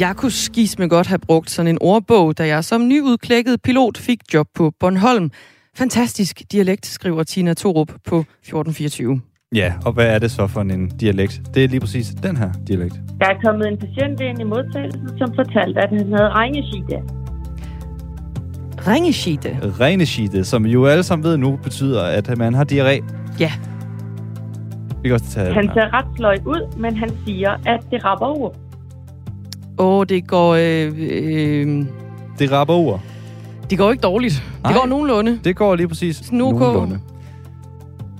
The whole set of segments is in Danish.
Jeg kunne skis med godt have brugt sådan en ordbog, da jeg som nyudklækket pilot fik job på Bornholm. Fantastisk dialekt, skriver Tina Torup på 1424. Ja, og hvad er det så for en dialekt? Det er lige præcis den her dialekt. Der er kommet en patient ind i modtagelsen, som fortalte, at han havde regneskide. Ringeskide. Regneskide, som jo alle sammen ved nu, betyder, at man har diarré. Ja. Vi kan også tage Han ser ret sløj ud, men han siger, at det rapper over. Åh, oh, det går... Øh, øh, Det rapper ord. det går ikke dårligt. Nej. Det går nogenlunde. Det går lige præcis OK. nogenlunde.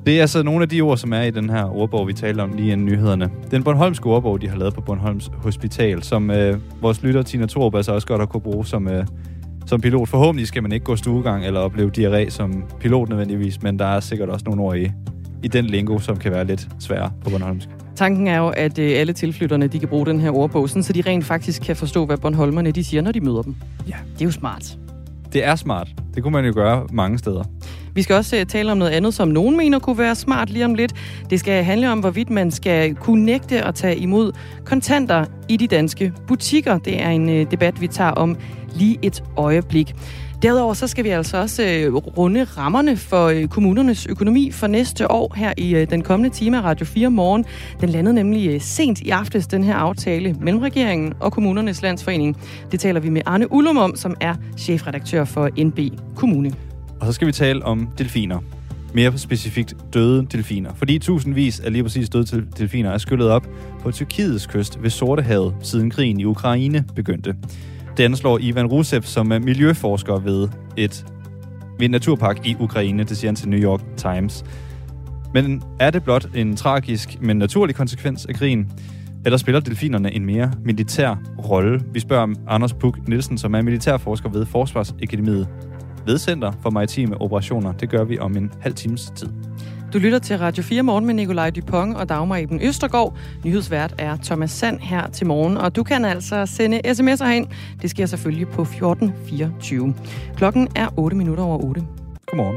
Det er altså nogle af de ord, som er i den her ordbog, vi talte om lige inden nyhederne. Den Bornholmske ordbog, de har lavet på Bornholms Hospital, som øh, vores lytter Tina Thorup altså også godt har kunne bruge som, øh, som pilot. Forhåbentlig skal man ikke gå stuegang eller opleve diarré som pilot nødvendigvis, men der er sikkert også nogle ord i, i den lingo, som kan være lidt svære på Bornholmsk. Tanken er jo, at øh, alle tilflytterne de kan bruge den her ordbog, sådan, så de rent faktisk kan forstå, hvad Bornholmerne de siger, når de møder dem. Ja. Det er jo smart. Det er smart. Det kunne man jo gøre mange steder. Vi skal også uh, tale om noget andet, som nogen mener kunne være smart lige om lidt. Det skal handle om, hvorvidt man skal kunne nægte at tage imod kontanter i de danske butikker. Det er en uh, debat, vi tager om lige et øjeblik. Derudover så skal vi altså også øh, runde rammerne for øh, kommunernes økonomi for næste år her i øh, den kommende time af Radio 4 morgen. Den landede nemlig øh, sent i aftes, den her aftale mellem regeringen og kommunernes landsforening. Det taler vi med Arne Ullum om, som er chefredaktør for NB Kommune. Og så skal vi tale om delfiner. Mere specifikt døde delfiner. Fordi tusindvis af lige præcis døde til- delfiner er skyllet op på Tyrkiets kyst ved Sortehavet, siden krigen i Ukraine begyndte. Det anslår Ivan Rusev, som er miljøforsker ved et ved en naturpark i Ukraine, det siger han til New York Times. Men er det blot en tragisk, men naturlig konsekvens af krigen? Eller spiller delfinerne en mere militær rolle? Vi spørger om Anders Puk Nielsen, som er militærforsker ved Forsvarsakademiet ved Center for Maritime Operationer. Det gør vi om en halv times tid. Du lytter til Radio 4 morgen med Nikolaj Dupont og Dagmar Eben Østergaard. Nyhedsvært er Thomas Sand her til morgen, og du kan altså sende sms'er hen. Det sker selvfølgelig på 1424. Klokken er 8 minutter over 8. Godmorgen.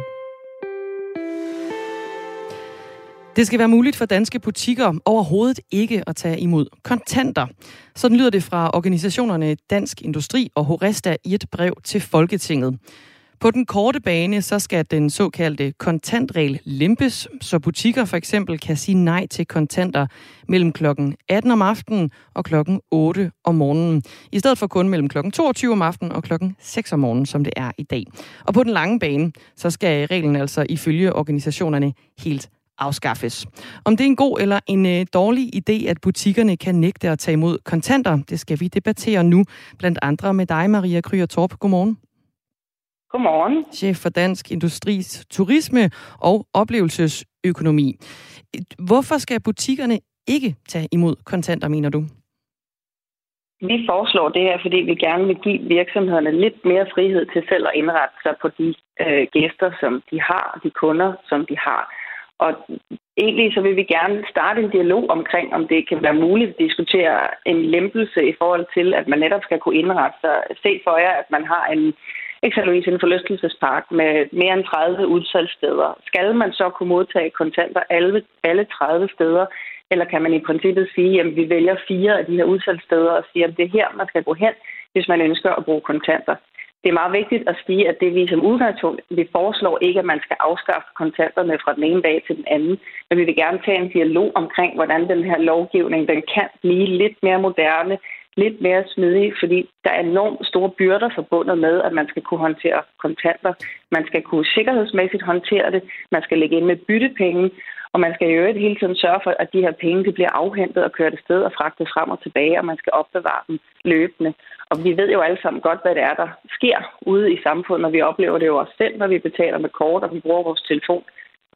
Det skal være muligt for danske butikker overhovedet ikke at tage imod kontanter. Sådan lyder det fra organisationerne Dansk Industri og Horesta i et brev til Folketinget. På den korte bane, så skal den såkaldte kontantregel lempes, så butikker for eksempel kan sige nej til kontanter mellem klokken 18 om aftenen og klokken 8 om morgenen. I stedet for kun mellem klokken 22 om aftenen og klokken 6 om morgenen, som det er i dag. Og på den lange bane, så skal reglen altså ifølge organisationerne helt afskaffes. Om det er en god eller en øh, dårlig idé, at butikkerne kan nægte at tage imod kontanter, det skal vi debattere nu, blandt andre med dig, Maria Kryer Torp. Godmorgen. Godmorgen. Chef for Dansk Industris Turisme og Oplevelsesøkonomi. Hvorfor skal butikkerne ikke tage imod kontanter, mener du? Vi foreslår det her, fordi vi gerne vil give virksomhederne lidt mere frihed til selv at indrette sig på de øh, gæster, som de har, de kunder, som de har. Og egentlig så vil vi gerne starte en dialog omkring, om det kan være muligt at diskutere en lempelse i forhold til, at man netop skal kunne indrette sig. Se for jer, at man har en eksempelvis en forlystelsespark med mere end 30 udsalgssteder. Skal man så kunne modtage kontanter alle, alle 30 steder, eller kan man i princippet sige, at vi vælger fire af de her udsalgssteder og siger, at det er her, man skal gå hen, hvis man ønsker at bruge kontanter. Det er meget vigtigt at sige, at det vi som udgangspunkt, vi foreslår ikke, at man skal afskaffe kontanterne fra den ene dag til den anden, men vi vil gerne tage en dialog omkring, hvordan den her lovgivning den kan blive lidt mere moderne, lidt mere smidig, fordi der er enormt store byrder forbundet med, at man skal kunne håndtere kontanter. Man skal kunne sikkerhedsmæssigt håndtere det, man skal lægge ind med byttepenge, og man skal i øvrigt hele tiden sørge for, at de her penge de bliver afhentet og kørt afsted og fragtet frem og tilbage, og man skal opbevare dem løbende. Og vi ved jo alle sammen godt, hvad det er, der sker ude i samfundet, og vi oplever det jo også selv, når vi betaler med kort, og vi bruger vores telefon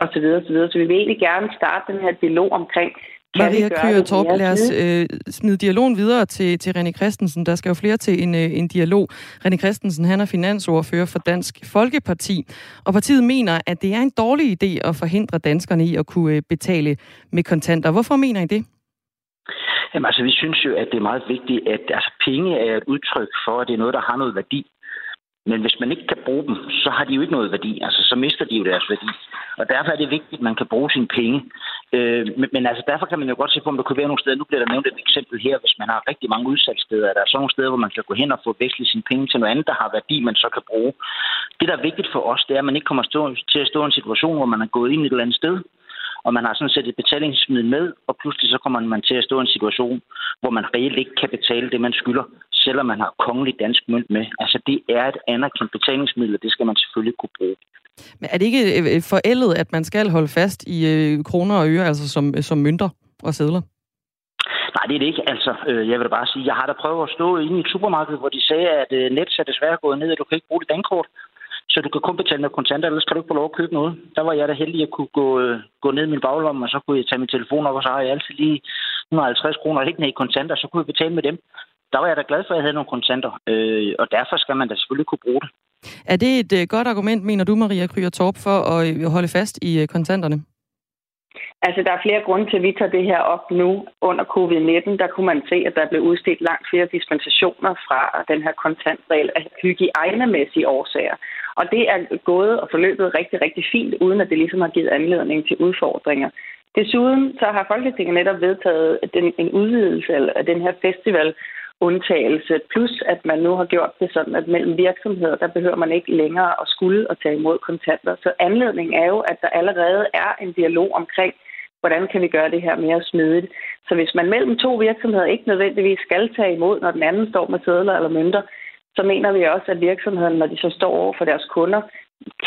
osv. osv. Så vi vil egentlig gerne starte den her dialog omkring, Maria Kryer Torp, lad os øh, smide dialogen videre til, til René Christensen. Der skal jo flere til en, øh, en dialog. René Christensen, han er finansordfører for Dansk Folkeparti, og partiet mener, at det er en dårlig idé at forhindre danskerne i at kunne øh, betale med kontanter. Hvorfor mener I det? Jamen altså, vi synes jo, at det er meget vigtigt, at altså, penge er et udtryk for, at det er noget, der har noget værdi. Men hvis man ikke kan bruge dem, så har de jo ikke noget værdi. Altså, så mister de jo deres værdi. Og derfor er det vigtigt, at man kan bruge sine penge. Øh, men, men altså, derfor kan man jo godt se på, om der kunne være nogle steder. Nu bliver der nævnt et eksempel her, hvis man har rigtig mange udsalgssteder. Der er sådan nogle steder, hvor man kan gå hen og få vekslet sine penge til noget andet, der har værdi, man så kan bruge. Det, der er vigtigt for os, det er, at man ikke kommer til at stå i en situation, hvor man er gået ind et eller andet sted, og man har sådan set et betalingsmiddel med, og pludselig så kommer man til at stå i en situation, hvor man reelt ikke kan betale det, man skylder, selvom man har kongelig dansk mønt med. Altså det er et anerkendt betalingsmiddel, og det skal man selvfølgelig kunne bruge. Men er det ikke øh, øh, forældet, at man skal holde fast i øh, kroner og øre, altså som, øh, som mønter og sædler? Nej, det er det ikke. Altså, jeg vil da bare sige, jeg har da prøvet at stå inde i et supermarked, hvor de sagde, at net er desværre gået ned, og du kan ikke bruge dit dankort. Så du kan kun betale med kontanter, ellers kan du ikke få lov at købe noget. Der var jeg da heldig at kunne gå, øh, gå ned i min baglomme, og så kunne jeg tage min telefon op, og så har jeg altid lige 150 kroner liggende i kontanter, så kunne jeg betale med dem. Der var jeg da glad for, at jeg havde nogle kontanter, øh, og derfor skal man da selvfølgelig kunne bruge det. Er det et øh, godt argument, mener du, Maria Kryer Torp, for at øh, holde fast i øh, kontanterne? Altså, der er flere grunde til, at vi tager det her op nu under covid-19. Der kunne man se, at der blev udstedt langt flere dispensationer fra den her kontantregel af hygiejnemæssige årsager. Og det er gået og forløbet rigtig, rigtig fint, uden at det ligesom har givet anledning til udfordringer. Desuden så har Folketinget netop vedtaget den, en udvidelse af den her festival undtagelse, plus at man nu har gjort det sådan, at mellem virksomheder, der behøver man ikke længere at skulle og tage imod kontanter. Så anledningen er jo, at der allerede er en dialog omkring, hvordan kan vi gøre det her mere smidigt. Så hvis man mellem to virksomheder ikke nødvendigvis skal tage imod, når den anden står med sædler eller mønter, så mener vi også, at virksomhederne, når de så står over for deres kunder,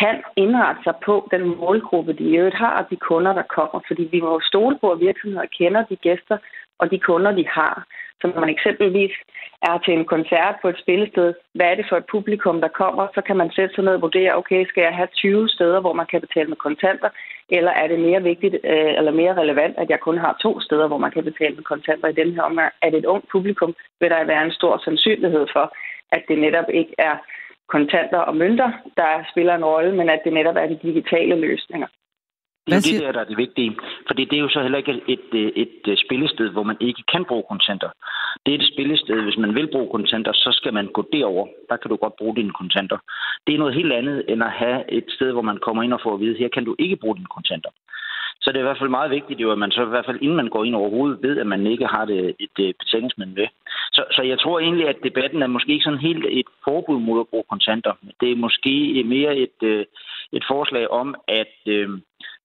kan indrette sig på den målgruppe, de i øvrigt har, og de kunder, der kommer. Fordi vi må stole på, at virksomheder kender de gæster og de kunder, de har. Så når man eksempelvis er til en koncert på et spillested, hvad er det for et publikum, der kommer, så kan man sætte sig ned og vurdere, okay, skal jeg have 20 steder, hvor man kan betale med kontanter, eller er det mere vigtigt øh, eller mere relevant, at jeg kun har to steder, hvor man kan betale med kontanter i den her omgang? Er det et ungt publikum, vil der være en stor sandsynlighed for, at det netop ikke er kontanter og mønter, der spiller en rolle, men at det netop er de digitale løsninger. Det er det, der, der er det vigtige. For det er jo så heller ikke et, et, et, et spillested, hvor man ikke kan bruge kontanter. Det er et spillested, hvis man vil bruge kontanter, så skal man gå derover. Der kan du godt bruge dine kontanter. Det er noget helt andet, end at have et sted, hvor man kommer ind og får at vide, her kan du ikke bruge dine kontanter. Så det er i hvert fald meget vigtigt, jo, at man så i hvert fald, inden man går ind overhovedet, ved, at man ikke har det, et, et betalingsmiddel med. Så, så jeg tror egentlig, at debatten er måske ikke sådan helt et forbud mod at bruge kontanter. Det er måske mere et, øh, et forslag om, at øh,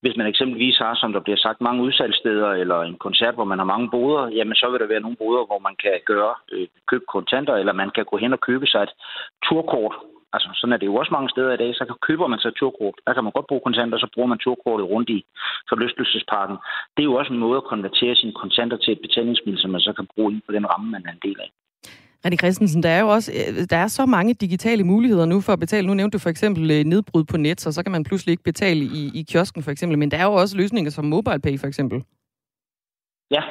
hvis man eksempelvis har, som der bliver sagt, mange udsalgssteder eller en koncert, hvor man har mange boder, jamen så vil der være nogle boder, hvor man kan gøre øh, købe kontanter, eller man kan gå hen og købe sig et turkort, Altså, sådan er det jo også mange steder i dag. Så køber man sig et turkort. Der kan man godt bruge kontanter, så bruger man turkortet rundt i forlystelsesparken. Det er jo også en måde at konvertere sine kontanter til et betalingsmiddel, som man så kan bruge inden for den ramme, man er en del af. René Christensen, der er jo også øh, der er så mange digitale muligheder nu for at betale. Nu nævnte du for eksempel øh, nedbrud på net, så så kan man pludselig ikke betale i, i kiosken for eksempel. Men der er jo også løsninger som MobilePay for eksempel. Ja,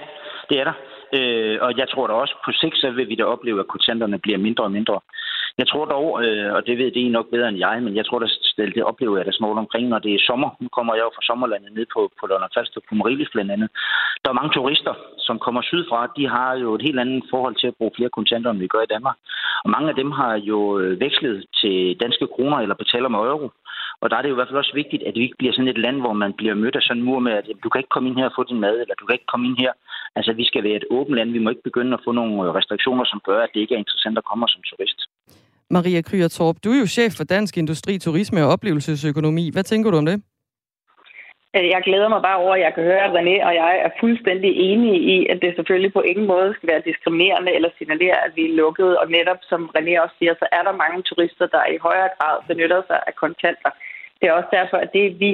det er der. Øh, og jeg tror da også, på sigt så vil vi da opleve, at kontanterne bliver mindre og mindre. Jeg tror dog, øh, og det ved det I nok bedre end jeg, men jeg tror, der, det oplever jeg det små omkring, når det er sommer. Nu kommer jeg jo fra sommerlandet ned på, på London Falster, på Marilis blandt andet. Der er mange turister, som kommer sydfra. De har jo et helt andet forhold til at bruge flere kontanter, end vi gør i Danmark. Og mange af dem har jo øh, vekslet til danske kroner eller betaler med euro. Og der er det jo i hvert fald også vigtigt, at vi ikke bliver sådan et land, hvor man bliver mødt af sådan en mur med, at du kan ikke komme ind her og få din mad, eller du kan ikke komme ind her. Altså, vi skal være et åbent land. Vi må ikke begynde at få nogle øh, restriktioner, som gør, at det ikke er interessant at komme som turist. Maria Kryer Torp, du er jo chef for Dansk Industri, Turisme og Oplevelsesøkonomi. Hvad tænker du om det? Altså, jeg glæder mig bare over, at jeg kan høre, at René og jeg er fuldstændig enige i, at det selvfølgelig på ingen måde skal være diskriminerende eller signalere, at vi er lukket. Og netop, som René også siger, så er der mange turister, der i højere grad benytter sig af kontanter. Det er også derfor, at det vi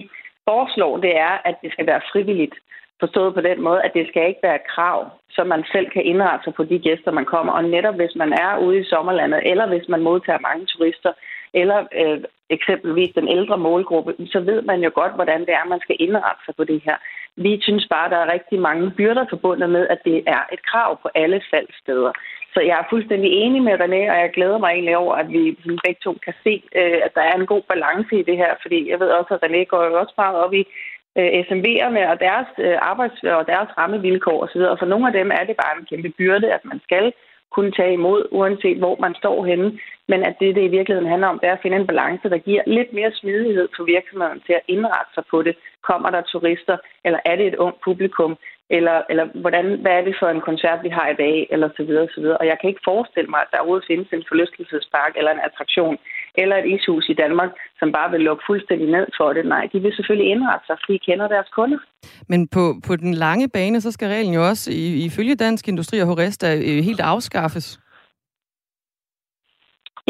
foreslår, det er, at det skal være frivilligt. Forstået på den måde, at det skal ikke være krav, så man selv kan indrette sig på de gæster, man kommer. Og netop hvis man er ude i sommerlandet, eller hvis man modtager mange turister, eller øh, eksempelvis den ældre målgruppe, så ved man jo godt, hvordan det er, man skal indrette sig på det her. Vi synes bare, der er rigtig mange byrder forbundet med, at det er et krav på alle faldsteder. Så jeg er fuldstændig enig med René, og jeg glæder mig egentlig over, at vi begge to kan se, øh, at der er en god balance i det her, fordi jeg ved også, at René går jo også meget op i øh, SMV'erne og deres øh, arbejds- og deres rammevilkår osv., og for nogle af dem er det bare en kæmpe byrde, at man skal kunne tage imod, uanset hvor man står henne. Men at det, det i virkeligheden handler om, det er at finde en balance, der giver lidt mere smidighed for virksomheden til at indrette sig på det. Kommer der turister, eller er det et ungt publikum? eller, eller hvordan, hvad er det for en koncert, vi har i dag, eller så videre, så videre. Og jeg kan ikke forestille mig, at der overhovedet findes en forlystelsespark eller en attraktion, eller et ishus i Danmark, som bare vil lukke fuldstændig ned for det. Nej, de vil selvfølgelig indrette sig, fordi de kender deres kunder. Men på, på den lange bane, så skal reglen jo også, ifølge Dansk Industri og Horesta, øh, helt afskaffes.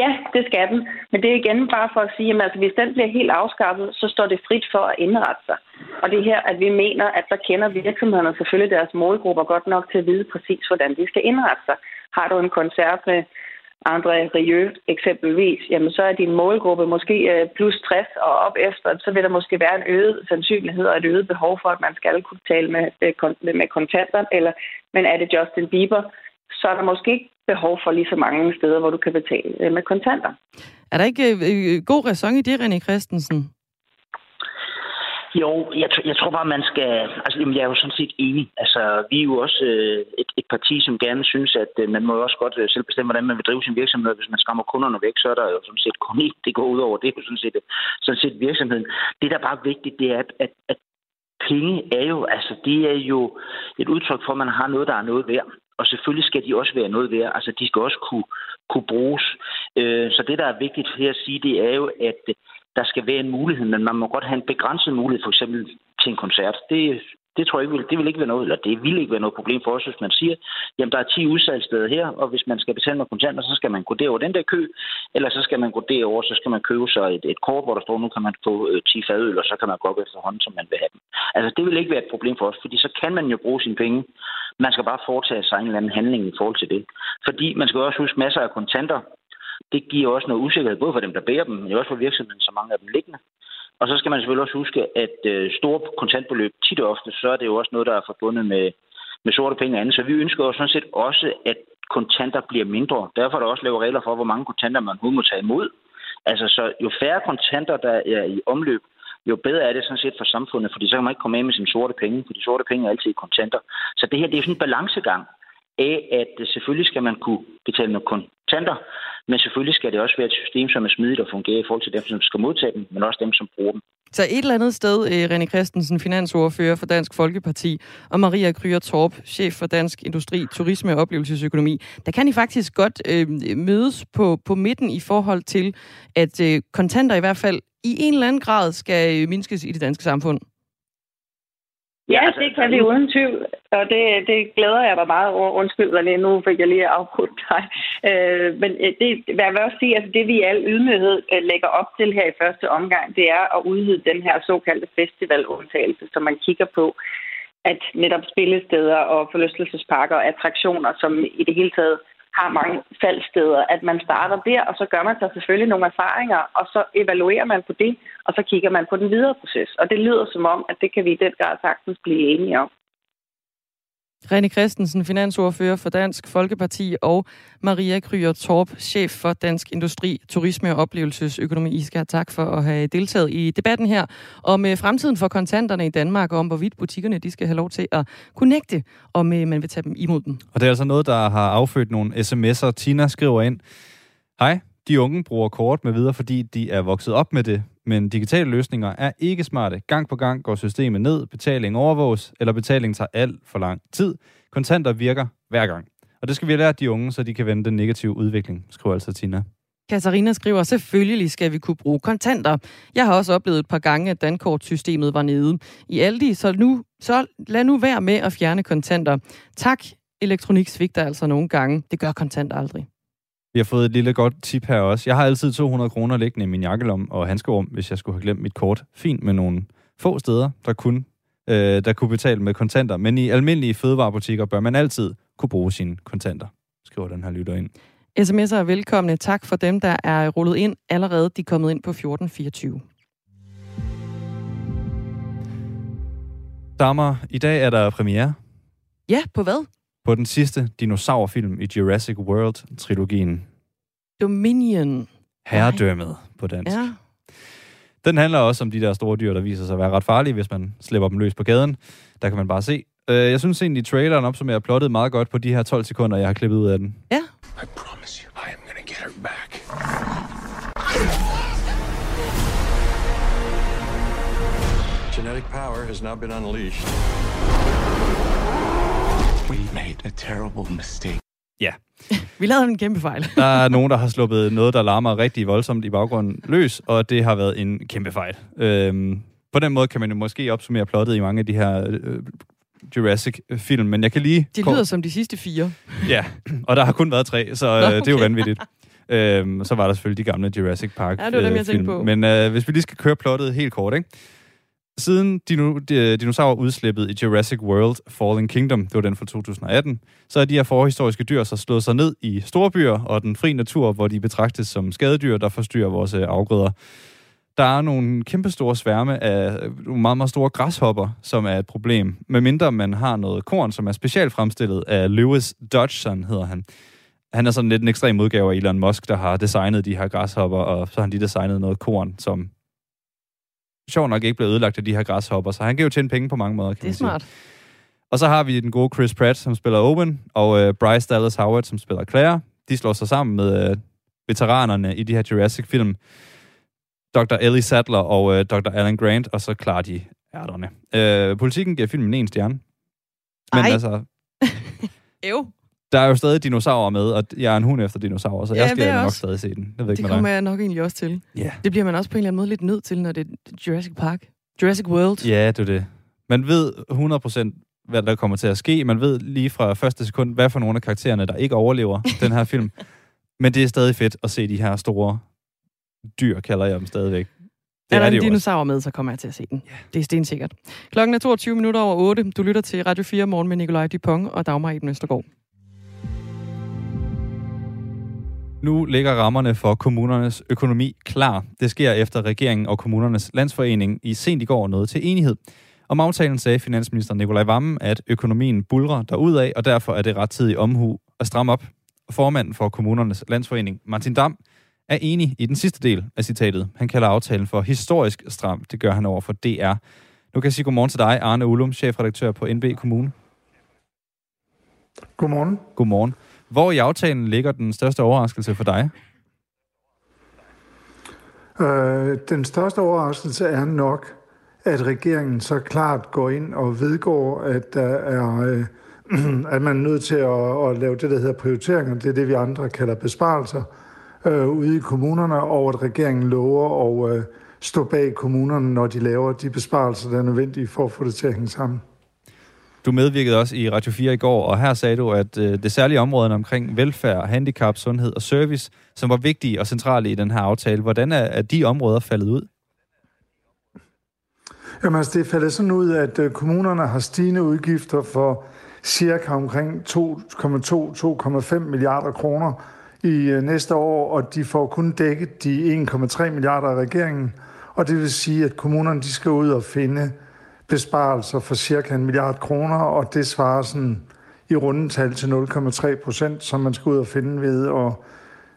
Ja, det skal den. Men det er igen bare for at sige, at altså, hvis den bliver helt afskaffet, så står det frit for at indrette sig. Og det er her, at vi mener, at der kender virksomhederne selvfølgelig deres målgrupper godt nok til at vide præcis, hvordan de skal indrette sig. Har du en koncert med André Rieu eksempelvis, jamen så er din målgruppe måske øh, plus 60 og op efter, så vil der måske være en øget sandsynlighed og et øget behov for, at man skal kunne tale med, øh, med kontanter. Eller, men er det Justin Bieber, så er der måske ikke behov for lige så mange steder, hvor du kan betale øh, med kontanter. Er der ikke øh, god ræson i det, René Christensen? Jo, jeg, jeg tror bare, man skal... Altså, jamen, jeg er jo sådan set enig. Altså, vi er jo også øh, et, et parti, som gerne synes, at øh, man må jo også godt øh, selv bestemme, hvordan man vil drive sin virksomhed. Hvis man skræmmer kunderne væk, så er der jo sådan set kun ikke, det går ud over. Det er jo sådan set, sådan set virksomheden. Det, der er bare vigtigt, det er, at, at, at penge er jo, altså, det er jo et udtryk for, at man har noget, der er noget værd og selvfølgelig skal de også være noget værd. Altså, de skal også kunne, kunne bruges. Øh, så det, der er vigtigt her at sige, det er jo, at der skal være en mulighed, men man må godt have en begrænset mulighed, for eksempel til en koncert. Det, det tror jeg ikke, det vil ikke være noget, eller det vil ikke være noget problem for os, hvis man siger, jamen der er 10 udsalgssteder her, og hvis man skal betale med kontanter, så skal man gå derover den der kø, eller så skal man gå derover, så skal man købe sig et, et kort, hvor der står, nu kan man få øh, 10 fadøl, og så kan man gå op efterhånden, som man vil have dem. Altså det vil ikke være et problem for os, fordi så kan man jo bruge sine penge. Man skal bare foretage sig en eller anden handling i forhold til det. Fordi man skal også huske masser af kontanter, det giver også noget usikkerhed, både for dem, der bærer dem, men også for virksomheden, så mange af dem liggende. Og så skal man selvfølgelig også huske, at øh, store kontantbeløb tit og ofte, så er det jo også noget, der er forbundet med, med sorte penge og andet. Så vi ønsker jo sådan set også, at kontanter bliver mindre. Derfor er der også lavet regler for, hvor mange kontanter man må tage imod. Altså, så jo færre kontanter, der er i omløb, jo bedre er det sådan set for samfundet, fordi så kan man ikke komme af med sine sorte penge, for de sorte penge er altid kontanter. Så det her, det er sådan en balancegang af, at selvfølgelig skal man kunne betale med kontanter, men selvfølgelig skal det også være et system, som er smidigt og fungerer i forhold til dem, som skal modtage dem, men også dem, som bruger dem. Så et eller andet sted, øh, René Christensen, finansordfører for Dansk Folkeparti, og Maria Kryer Torp, chef for Dansk Industri, Turisme og Oplevelsesøkonomi, der kan I faktisk godt øh, mødes på, på midten i forhold til, at øh, kontanter i hvert fald i en eller anden grad skal øh, mindskes i det danske samfund. Ja, altså, det kan vi uden tvivl, og det, det glæder jeg mig meget over. Undskyld, René, nu fik jeg lige afbrudt dig. Øh, men øh, det, hvad jeg vil også sige, altså det vi i al ydmyghed øh, lægger op til her i første omgang, det er at udvide den her såkaldte festivalundtagelse, som man kigger på, at netop spillesteder og forlystelsesparker og attraktioner, som i det hele taget har mange faldsteder, at man starter der, og så gør man sig selvfølgelig nogle erfaringer, og så evaluerer man på det, og så kigger man på den videre proces. Og det lyder som om, at det kan vi i den grad sagtens blive enige om. René Christensen, finansordfører for Dansk Folkeparti, og Maria Kryer Torp, chef for Dansk Industri, Turisme og Oplevelsesøkonomi. I skal have tak for at have deltaget i debatten her om øh, fremtiden for kontanterne i Danmark, og om hvorvidt butikkerne de skal have lov til at connecte, om øh, man vil tage dem imod dem. Og det er altså noget, der har affødt nogle sms'er. Tina skriver ind, Hej, de unge bruger kort med videre, fordi de er vokset op med det, men digitale løsninger er ikke smarte. Gang på gang går systemet ned, betaling overvåges, eller betaling tager alt for lang tid. Kontanter virker hver gang. Og det skal vi lære de unge, så de kan vende den negative udvikling, skriver altså Tina. Katarina skriver, selvfølgelig skal vi kunne bruge kontanter. Jeg har også oplevet et par gange, at dankortsystemet var nede i Aldi, så, nu, så lad nu være med at fjerne kontanter. Tak, elektronik svigter altså nogle gange. Det gør kontanter aldrig. Vi har fået et lille godt tip her også. Jeg har altid 200 kroner liggende i min jakkelom og handskerum, hvis jeg skulle have glemt mit kort. Fint med nogle få steder, der kunne, øh, der kunne betale med kontanter. Men i almindelige fødevarebutikker bør man altid kunne bruge sine kontanter, skriver den her lytter ind. SMS'er er velkomne. Tak for dem, der er rullet ind allerede. De er kommet ind på 1424. Damer, i dag er der premiere. Ja, på hvad? På den sidste dinosaurfilm i Jurassic World-trilogien. Dominion. Herredømmet på dansk. Ja. Den handler også om de der store dyr, der viser sig at være ret farlige, hvis man slipper dem løs på gaden. Der kan man bare se. Uh, jeg synes egentlig, traileren opsummerer plottet meget godt på de her 12 sekunder, jeg har klippet ud af den. Ja. I promise you, I am gonna get her back. Genetic power has now been unleashed. We made a terrible mistake. Ja, Vi lavede en kæmpe fejl. der er nogen, der har sluppet noget, der larmer rigtig voldsomt i baggrunden løs, og det har været en kæmpe fejl. Øhm, på den måde kan man jo måske opsummere plottet i mange af de her øh, Jurassic-film, men jeg kan lige... De lyder som de sidste fire. Ja, og der har kun været tre, så øh, Nå, det er jo okay. vanvittigt. Øhm, så var der selvfølgelig de gamle Jurassic Park Ja, det var dem, jeg øh, tænkte film. på. Men øh, hvis vi lige skal køre plottet helt kort, ikke? Siden dino, de, øh, dinosaurer udslippet i Jurassic World Fallen Kingdom, det var den fra 2018, så er de her forhistoriske dyr så slået sig ned i storbyer og den fri natur, hvor de betragtes som skadedyr, der forstyrrer vores øh, afgrøder. Der er nogle kæmpestore sværme af øh, nogle meget, meget store græshopper, som er et problem. Medmindre man har noget korn, som er specielt fremstillet af Lewis Dodgson, hedder han. Han er sådan lidt en ekstrem udgave af Elon Musk, der har designet de her græshopper, og så har han lige designet noget korn, som sjov nok ikke blev ødelagt af de her græshopper, så han kan jo tjene penge på mange måder, kan Det er man sige. smart. Og så har vi den gode Chris Pratt, som spiller Owen, og øh, Bryce Dallas Howard, som spiller Claire. De slår sig sammen med øh, veteranerne i de her Jurassic-film. Dr. Ellie Sattler og øh, Dr. Alan Grant, og så klarer de ærterne. Øh, politikken giver filmen en stjerne. Men Ej. altså, Ev. Der er jo stadig dinosaurer med, og jeg er en hund efter dinosaurer, så Ja, jeg skal er nok også. stadig se den. Jeg ved ikke Det kommer jeg nok egentlig også til. Ja. Det bliver man også på en eller anden måde lidt nødt til, når det er Jurassic Park. Jurassic World. Ja, det er det. Man ved 100% hvad der kommer til at ske. Man ved lige fra første sekund, hvad for nogle af karaktererne, der ikke overlever den her film. Men det er stadig fedt at se de her store dyr, kalder jeg dem stadigvæk. Det er der er en jo også. dinosaur med, så kommer jeg til at se den. Det er stensikkert. Klokken er 22 minutter over 8. Du lytter til Radio 4 morgen med Nikolaj Dupont og Dagmar Eben Østergaard. Nu ligger rammerne for kommunernes økonomi klar. Det sker efter regeringen og kommunernes landsforening i sent i går nåede til enighed. Om aftalen sagde finansminister Nikolaj Vammen, at økonomien bulrer derudad, og derfor er det rettidig omhu at stramme op. Formanden for kommunernes landsforening, Martin Dam, er enig i den sidste del af citatet. Han kalder aftalen for historisk stram. Det gør han over for DR. Nu kan jeg sige godmorgen til dig, Arne Ullum, chefredaktør på NB Kommune. Godmorgen. Godmorgen. Hvor i aftalen ligger den største overraskelse for dig? Øh, den største overraskelse er nok, at regeringen så klart går ind og vedgår, at der er, øh, at man er nødt til at, at lave det, der hedder prioriteringer. Det er det, vi andre kalder besparelser øh, ude i kommunerne, og at regeringen lover at øh, stå bag kommunerne, når de laver de besparelser, der er nødvendige for at få det til at hænge sammen. Du medvirkede også i Radio 4 i går, og her sagde du, at øh, det særlige område omkring velfærd, handicap, sundhed og service, som var vigtige og centrale i den her aftale, hvordan er, er de områder faldet ud? Jamen altså, det er faldet sådan ud, at øh, kommunerne har stigende udgifter for cirka omkring 2,2-2,5 milliarder kroner i øh, næste år, og de får kun dækket de 1,3 milliarder af regeringen. Og det vil sige, at kommunerne de skal ud og finde besparelser for cirka en milliard kroner, og det svarer sådan i rundetal til 0,3 procent, som man skal ud og finde ved at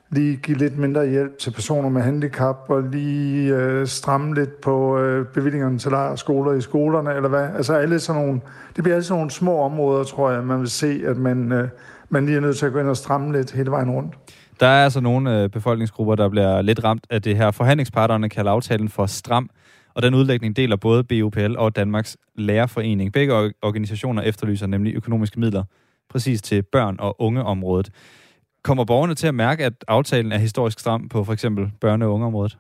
lige give lidt mindre hjælp til personer med handicap, og lige øh, stramme lidt på øh, bevillingerne til lejrskoler i skolerne, eller hvad? Altså alle sådan nogle, det bliver alle sådan nogle små områder, tror jeg, man vil se, at man, øh, man lige er nødt til at gå ind og stramme lidt hele vejen rundt. Der er altså nogle øh, befolkningsgrupper, der bliver lidt ramt af det her. Forhandlingsparterne kalder aftalen for stram, og den udlægning deler både BUPL og Danmarks Lærerforening. Begge organisationer efterlyser nemlig økonomiske midler præcis til børn- og ungeområdet. Kommer borgerne til at mærke, at aftalen er historisk stram på for eksempel børne- og ungeområdet?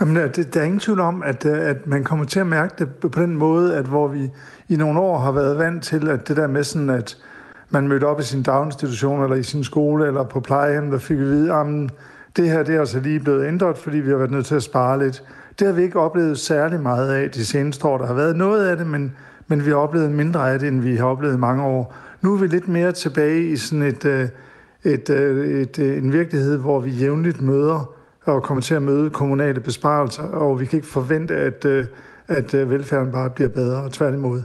Jamen, øh, der, der er ingen tvivl om, at, øh, at man kommer til at mærke det på den måde, at hvor vi i nogle år har været vant til, at det der med sådan, at man mødte op i sin daginstitution, eller i sin skole, eller på plejehjem, der fik vi vide, at det her det er altså lige blevet ændret, fordi vi har været nødt til at spare lidt. Det har vi ikke oplevet særlig meget af de seneste år. Der har været noget af det, men, men vi har oplevet mindre af det, end vi har oplevet i mange år. Nu er vi lidt mere tilbage i sådan et, øh, et, øh, et, et, en virkelighed, hvor vi jævnligt møder og kommer til at møde kommunale besparelser, og vi kan ikke forvente, at, at velfærden bare bliver bedre, og tværtimod.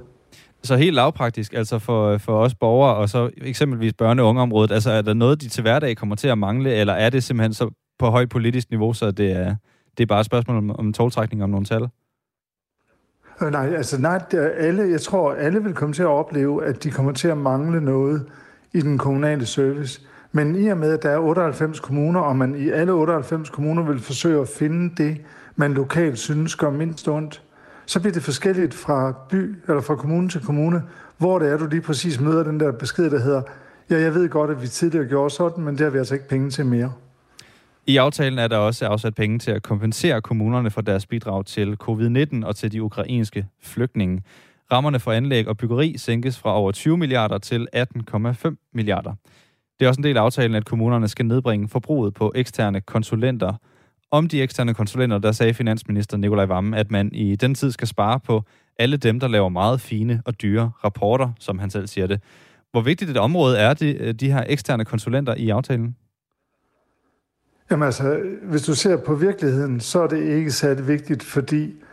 Så helt lavpraktisk, altså for, for os borgere, og så eksempelvis børne- og ungeområdet, altså er der noget, de til hverdag kommer til at mangle, eller er det simpelthen så på højt politisk niveau, så det er, det er bare et spørgsmål om, om tolvtrækning om nogle tal? Øh, nej, altså nej, alle, jeg tror, alle vil komme til at opleve, at de kommer til at mangle noget i den kommunale service. Men i og med, at der er 98 kommuner, og man i alle 98 kommuner vil forsøge at finde det, man lokalt synes gør mindst ondt, så bliver det forskelligt fra by eller fra kommune til kommune, hvor det er, du lige præcis møder den der besked, der hedder, ja, jeg ved godt, at vi tidligere gjorde sådan, men det har vi altså ikke penge til mere. I aftalen er der også afsat penge til at kompensere kommunerne for deres bidrag til covid-19 og til de ukrainske flygtninge. Rammerne for anlæg og byggeri sænkes fra over 20 milliarder til 18,5 milliarder. Det er også en del af aftalen, at kommunerne skal nedbringe forbruget på eksterne konsulenter. Om de eksterne konsulenter, der sagde finansminister Nikolaj Vammen, at man i den tid skal spare på alle dem, der laver meget fine og dyre rapporter, som han selv siger det. Hvor vigtigt et område er de, de her eksterne konsulenter i aftalen? Jamen altså, hvis du ser på virkeligheden, så er det ikke særlig vigtigt, fordi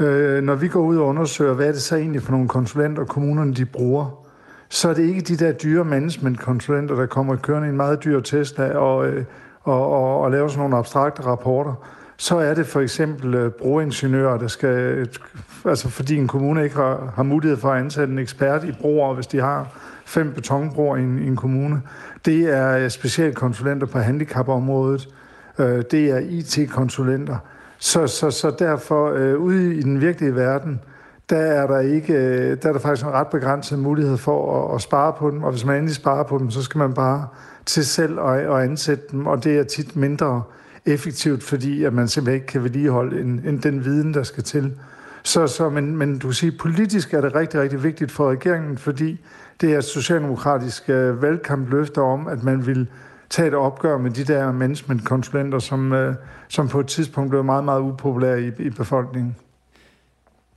øh, når vi går ud og undersøger, hvad er det så egentlig for nogle konsulenter, kommunerne de bruger, så er det ikke de der dyre managementkonsulenter, der kommer kørende i en meget dyr Tesla og, øh, og, og, og laver sådan nogle abstrakte rapporter. Så er det for eksempel øh, broingeniører, der skal, altså fordi en kommune ikke har, har mulighed for at ansætte en ekspert i broer, hvis de har fem betonbroer i en, i en kommune. Det er øh, specialkonsulenter på handicapområdet. Øh, det er IT-konsulenter. Så, så, så derfor, øh, ude i den virkelige verden, der er der ikke, øh, der er der faktisk en ret begrænset mulighed for at, at spare på dem, og hvis man endelig sparer på dem, så skal man bare til selv at, at ansætte dem, og det er tit mindre effektivt, fordi at man simpelthen ikke kan vedligeholde en, en, den viden, der skal til. Så, så, men, men du siger, sige, politisk er det rigtig, rigtig vigtigt for regeringen, fordi det er socialdemokratiske socialdemokratisk øh, valgkampløfter om, at man vil tage et opgør med de der managementkonsulenter, som, øh, som på et tidspunkt blev meget, meget upopulære i, i befolkningen.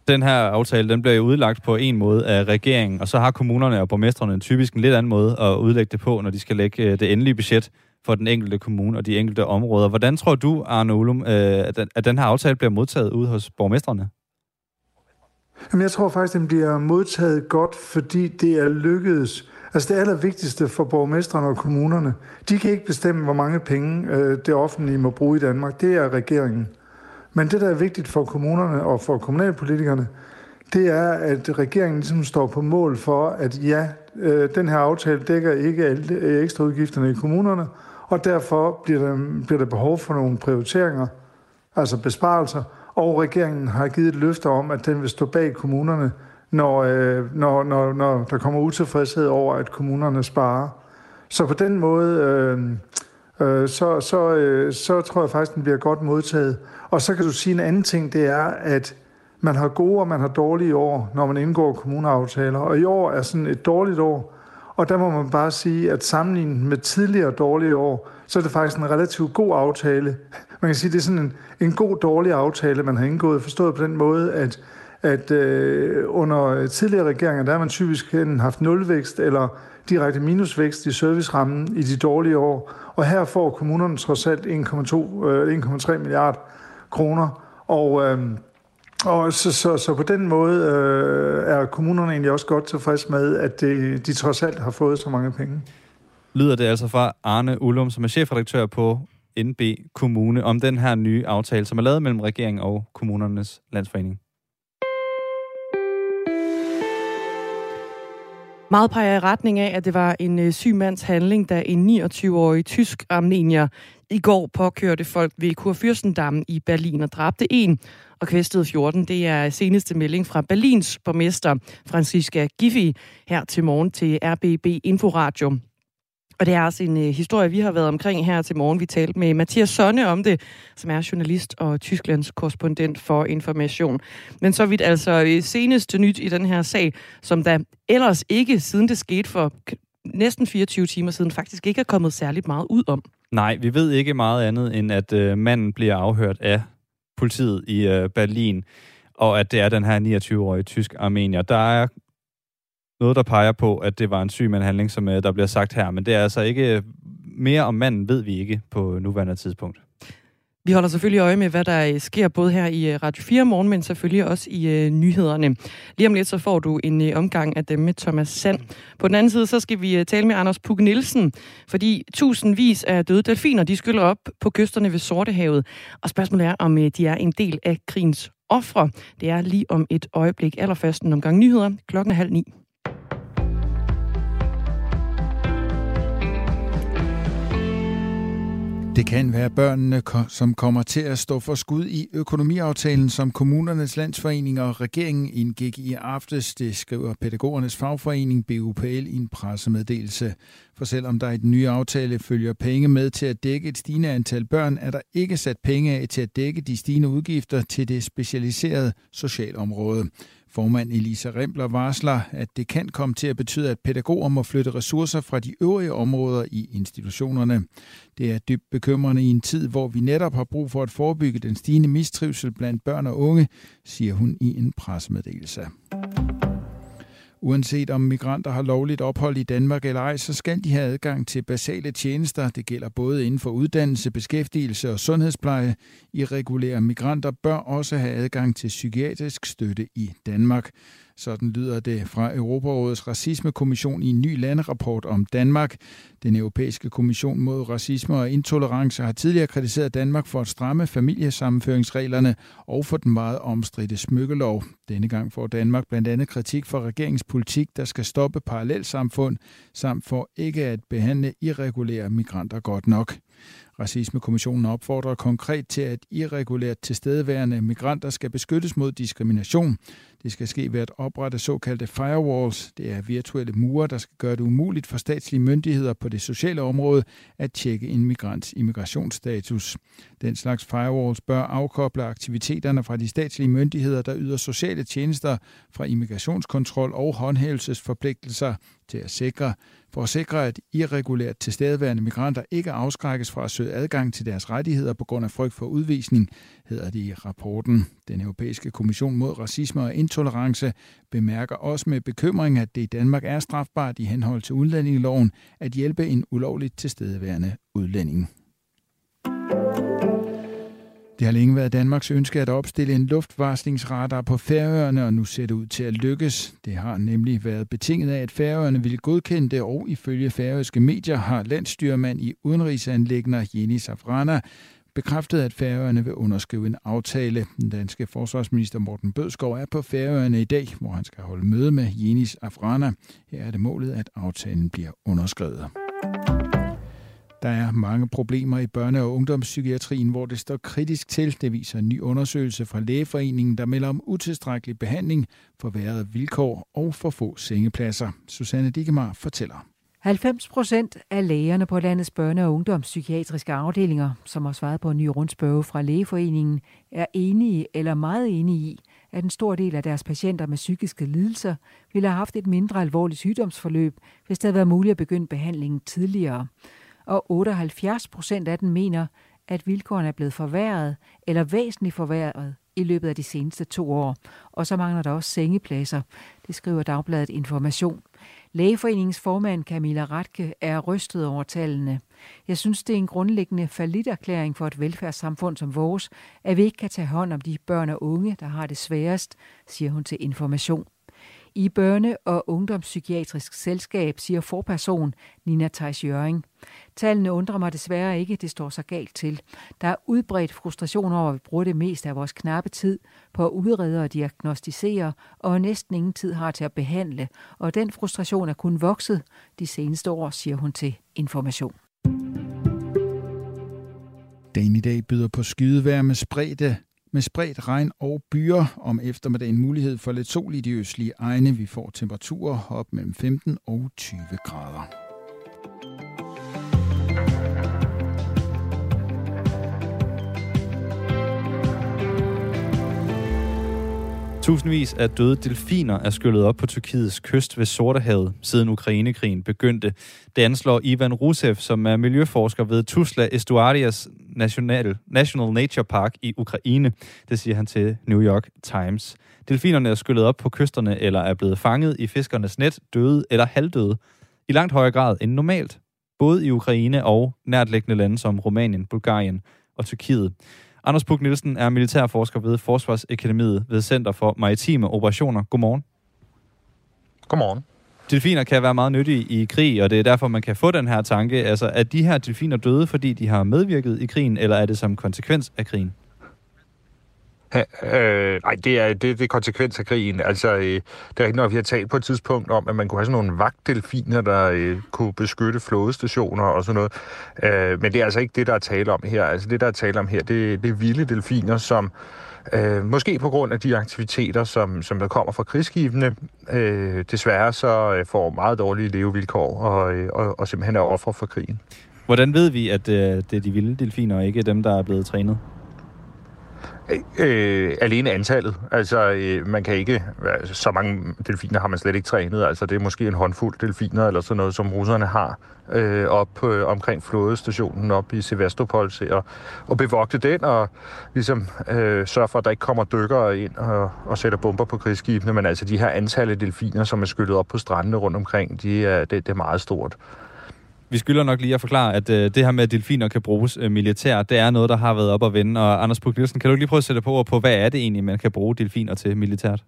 Den her aftale, den bliver jo udlagt på en måde af regeringen, og så har kommunerne og borgmestrene typisk en lidt anden måde at udlægge det på, når de skal lægge øh, det endelige budget for den enkelte kommune og de enkelte områder. Hvordan tror du, Arne Olum, at den her aftale bliver modtaget ude hos borgmestrene? Jamen, jeg tror faktisk, den bliver modtaget godt, fordi det er lykkedes. Altså det allervigtigste for borgmesterne og kommunerne, de kan ikke bestemme, hvor mange penge øh, det offentlige må bruge i Danmark. Det er regeringen. Men det, der er vigtigt for kommunerne og for kommunalpolitikerne, det er, at regeringen ligesom står på mål for, at ja, øh, den her aftale dækker ikke alle øh, ekstra udgifterne i kommunerne, og derfor bliver der, bliver der behov for nogle prioriteringer, altså besparelser, og regeringen har givet et løfte om, at den vil stå bag kommunerne, når, øh, når, når, når der kommer utilfredshed over, at kommunerne sparer. Så på den måde, øh, øh, så, så, øh, så tror jeg faktisk, den bliver godt modtaget. Og så kan du sige en anden ting, det er, at man har gode og man har dårlige år, når man indgår kommuneaftaler. Og i år er sådan et dårligt år, og der må man bare sige, at sammenlignet med tidligere dårlige år, så er det faktisk en relativt god aftale. Man kan sige, at det er sådan en, en god, dårlig aftale, man har indgået, forstået på den måde, at, at øh, under tidligere regeringer, der har man typisk haft nulvækst eller direkte minusvækst i servicerammen i de dårlige år. Og her får kommunerne trods alt 1,2, øh, 1,3 milliard kroner. Og, øh, og så, så, så på den måde øh, er kommunerne egentlig også godt tilfreds med, at det, de trods alt har fået så mange penge. Lyder det altså fra Arne Ullum, som er chefredaktør på NB Kommune, om den her nye aftale, som er lavet mellem regeringen og kommunernes landsforening. Meget peger i retning af, at det var en øh, syg mands handling, da en 29-årig tysk armenier i går påkørte folk ved Kurfürstendammen i Berlin og dræbte en og kvæstede 14. Det er seneste melding fra Berlins borgmester Franziska Giffey her til morgen til RBB Inforadio. Og det er også en øh, historie, vi har været omkring her til morgen. Vi talte med Mathias Sonne om det, som er journalist og Tysklands korrespondent for Information. Men så vidt altså øh, seneste nyt i den her sag, som der ellers ikke, siden det skete for næsten 24 timer siden, faktisk ikke er kommet særligt meget ud om. Nej, vi ved ikke meget andet, end at øh, manden bliver afhørt af politiet i øh, Berlin, og at det er den her 29-årige tysk armenier. Der er noget, der peger på, at det var en syg handling, som øh, der bliver sagt her, men det er altså ikke øh, mere om manden, ved vi ikke på nuværende tidspunkt. Vi holder selvfølgelig øje med, hvad der øh, sker både her i Radio 4 morgen, men selvfølgelig også i uh, nyhederne. Lige om lidt så får du en uh, omgang af dem med Thomas Sand. På den anden side så skal vi uh, tale med Anders Puk Nielsen, fordi tusindvis af døde delfiner, de skyller op på kysterne ved Sortehavet. Og spørgsmålet er, om uh, de er en del af krigens ofre. Det er lige om et øjeblik. Allerførst en omgang nyheder. Klokken halv ni. Det kan være børnene, som kommer til at stå for skud i økonomiaftalen, som kommunernes landsforening og regeringen indgik i aftes. Det skriver pædagogernes fagforening BUPL i en pressemeddelelse. For selvom der i den nye aftale følger penge med til at dække et stigende antal børn, er der ikke sat penge af til at dække de stigende udgifter til det specialiserede socialområde. Formand Elisa Rembler varsler, at det kan komme til at betyde, at pædagoger må flytte ressourcer fra de øvrige områder i institutionerne. Det er dybt bekymrende i en tid, hvor vi netop har brug for at forebygge den stigende mistrivsel blandt børn og unge, siger hun i en pressemeddelelse. Uanset om migranter har lovligt ophold i Danmark eller ej, så skal de have adgang til basale tjenester. Det gælder både inden for uddannelse, beskæftigelse og sundhedspleje. Irregulære migranter bør også have adgang til psykiatrisk støtte i Danmark. Sådan lyder det fra Europarådets racismekommission i en ny landerapport om Danmark. Den europæiske kommission mod racisme og intolerance har tidligere kritiseret Danmark for at stramme familiesammenføringsreglerne og for den meget omstridte smykkelov. Denne gang får Danmark blandt andet kritik for regeringspolitik, der skal stoppe parallelsamfund, samt for ikke at behandle irregulære migranter godt nok. Racismekommissionen opfordrer konkret til, at irregulært tilstedeværende migranter skal beskyttes mod diskrimination. Det skal ske ved at oprette såkaldte firewalls. Det er virtuelle mure, der skal gøre det umuligt for statslige myndigheder på det sociale område at tjekke en migrants immigrationsstatus. Den slags firewalls bør afkoble aktiviteterne fra de statslige myndigheder, der yder sociale tjenester fra immigrationskontrol og håndhævelsesforpligtelser til at sikre, for at sikre, at irregulært tilstedeværende migranter ikke afskrækkes fra at søge adgang til deres rettigheder på grund af frygt for udvisning, hedder det i rapporten. Den europæiske kommission mod racisme og intolerance bemærker også med bekymring, at det i Danmark er strafbart i henhold til udlændingeloven at hjælpe en ulovligt tilstedeværende udlænding. Det har længe været Danmarks ønske at opstille en luftvarslingsradar på Færøerne, og nu ser det ud til at lykkes. Det har nemlig været betinget af, at Færøerne ville godkende det, og ifølge færøske medier har landstyrmand i udenrigsanlægner Jenny Safrana bekræftet, at Færøerne vil underskrive en aftale. Den danske forsvarsminister Morten Bødskov er på Færøerne i dag, hvor han skal holde møde med Jenis Afrana. Her er det målet, at aftalen bliver underskrevet. Der er mange problemer i børne- og ungdomspsykiatrien, hvor det står kritisk til. Det viser en ny undersøgelse fra Lægeforeningen, der melder om utilstrækkelig behandling, forværrede vilkår og for få sengepladser. Susanne Dikemar fortæller. 90 procent af lægerne på landets børne- og ungdomspsykiatriske afdelinger, som har svaret på en ny rundspørge fra Lægeforeningen, er enige eller meget enige i, at en stor del af deres patienter med psykiske lidelser ville have haft et mindre alvorligt sygdomsforløb, hvis det havde været muligt at begynde behandlingen tidligere og 78 procent af dem mener, at vilkårene er blevet forværret eller væsentligt forværret i løbet af de seneste to år. Og så mangler der også sengepladser. Det skriver Dagbladet Information. Lægeforeningens formand Camilla Ratke er rystet over tallene. Jeg synes, det er en grundlæggende erklæring for et velfærdssamfund som vores, at vi ikke kan tage hånd om de børn og unge, der har det sværest, siger hun til Information. I Børne- og Ungdomspsykiatrisk Selskab siger forperson Nina Theis Jøring. Tallene undrer mig desværre ikke, det står så galt til. Der er udbredt frustration over, at vi bruger det meste af vores knappe tid på at udrede og diagnostisere, og næsten ingen tid har til at behandle. Og den frustration er kun vokset de seneste år, siger hun til Information. Dagen i dag byder på skydevær med spredte med spredt regn og byer. Om eftermiddagen mulighed for lidt sol i de østlige egne. Vi får temperaturer op mellem 15 og 20 grader. Tusindvis af døde delfiner er skyllet op på Tyrkiets kyst ved Sortehavet, siden Ukrainekrigen begyndte. Det anslår Ivan Rusev, som er miljøforsker ved Tuzla Estuarias National, National Nature Park i Ukraine. Det siger han til New York Times. Delfinerne er skyllet op på kysterne eller er blevet fanget i fiskernes net, døde eller halvdøde, i langt højere grad end normalt. Både i Ukraine og nærtliggende lande som Rumænien, Bulgarien og Tyrkiet. Anders Puk Nielsen er militærforsker ved Forsvarsakademiet ved Center for Maritime Operationer. Godmorgen. Godmorgen. Delfiner kan være meget nyttige i krig, og det er derfor, man kan få den her tanke. Altså, er de her delfiner døde, fordi de har medvirket i krigen, eller er det som konsekvens af krigen? Ja, øh, nej, det er, det, det er konsekvens af krigen. Altså, øh, det er ikke nok, vi har talt på et tidspunkt om, at man kunne have sådan nogle vagtdelfiner, der øh, kunne beskytte flådestationer og sådan noget. Øh, men det er altså ikke det, der er tale om her. Altså, det, der er tale om her, det, det er vilde delfiner, som øh, måske på grund af de aktiviteter, som, som der kommer fra krigsskibene, øh, desværre så øh, får meget dårlige levevilkår og, øh, og, og simpelthen er ofre for krigen. Hvordan ved vi, at øh, det er de vilde delfiner, og ikke dem, der er blevet trænet? Øh, alene antallet. Altså, øh, man kan ikke... Altså, så mange delfiner har man slet ikke trænet. Altså, det er måske en håndfuld delfiner eller sådan noget, som russerne har øh, op øh, omkring flådestationen op i Sevastopol til at, at bevogte den og ligesom øh, sørge for, at der ikke kommer dykkere ind og, og sætter bomber på krigsskibene. Men altså, de her antal af delfiner, som er skyllet op på strandene rundt omkring, de er, det, det er meget stort. Vi skylder nok lige at forklare, at øh, det her med, at delfiner kan bruges øh, militært, det er noget, der har været op at vende. Og Anders Puk Nielsen, kan du lige prøve at sætte på, på, hvad er det egentlig, man kan bruge delfiner til militært?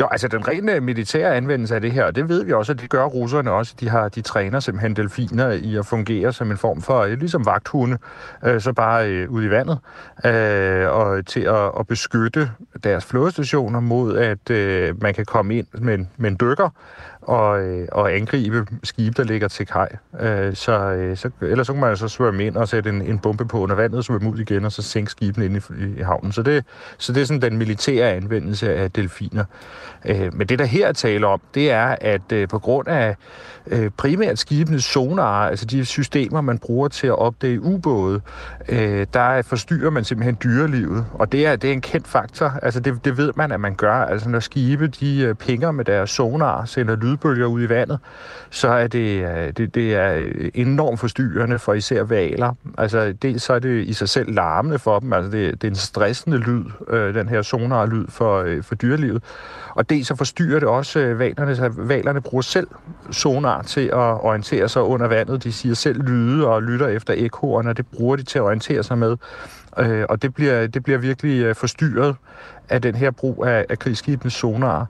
Jo, altså den rene militære anvendelse af det her, det ved vi også, at det gør russerne også. De, har, de træner simpelthen delfiner i at fungere som en form for, øh, ligesom vagthunde, øh, så bare øh, ud i vandet, øh, og til at, at beskytte deres flådestationer mod, at øh, man kan komme ind med, med en dykker, og, øh, og angribe skibe, der ligger til kaj. Øh, så, øh, så, ellers så kan man så svømme ind og sætte en, en bombe på under vandet, svømme ud igen, og så sænke skibene ind i, i havnen. Så det, så det er sådan den militære anvendelse af delfiner. Øh, men det, der her taler om, det er, at øh, på grund af øh, primært skibenes sonar, altså de systemer, man bruger til at opdage ubåde, der forstyrrer man simpelthen dyrelivet. Og det er, det er en kendt faktor. Altså det, det ved man, at man gør. Altså når skibe, de pinger med deres sonar, sender lyd lydbølger ud i vandet, så er det, øh, det, det er enormt forstyrrende for især valer. Altså, dels så er det i sig selv larmende for dem, altså det, det er en stressende lyd, øh, den her sonar-lyd for, øh, for dyrelivet. Og dels så forstyrrer det også øh, valerne, så valerne bruger selv sonar til at orientere sig under vandet. De siger selv lyde og lytter efter ekoerne, og det bruger de til at orientere sig med. Øh, og det bliver, det bliver virkelig øh, forstyrret af den her brug af, af krigsskibenes sonar.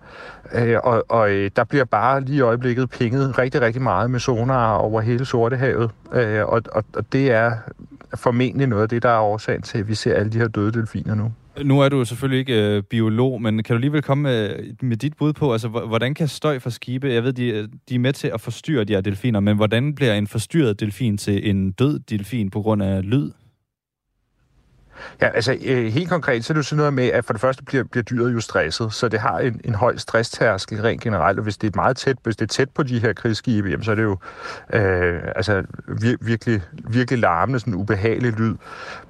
Øh, og og øh, der bliver bare lige i øjeblikket pinget rigtig, rigtig meget med sonar over hele Sortehavet. Øh, og, og, og det er formentlig noget af det, der er årsagen til, at vi ser alle de her døde delfiner nu. Nu er du selvfølgelig ikke øh, biolog, men kan du alligevel komme med, med dit bud på, altså hvordan kan støj fra skibe, jeg ved, de, øh, de er med til at forstyrre de her delfiner, men hvordan bliver en forstyrret delfin til en død delfin på grund af lyd? Ja, altså øh, helt konkret, så er det jo sådan noget med, at for det første bliver, bliver dyret jo stresset, så det har en, en høj stresstærskel rent generelt, og hvis det er meget tæt, hvis det er tæt på de her krigsskibe, jamen, så er det jo øh, altså, vir, virkelig, virkelig larmende, sådan en ubehagelig lyd.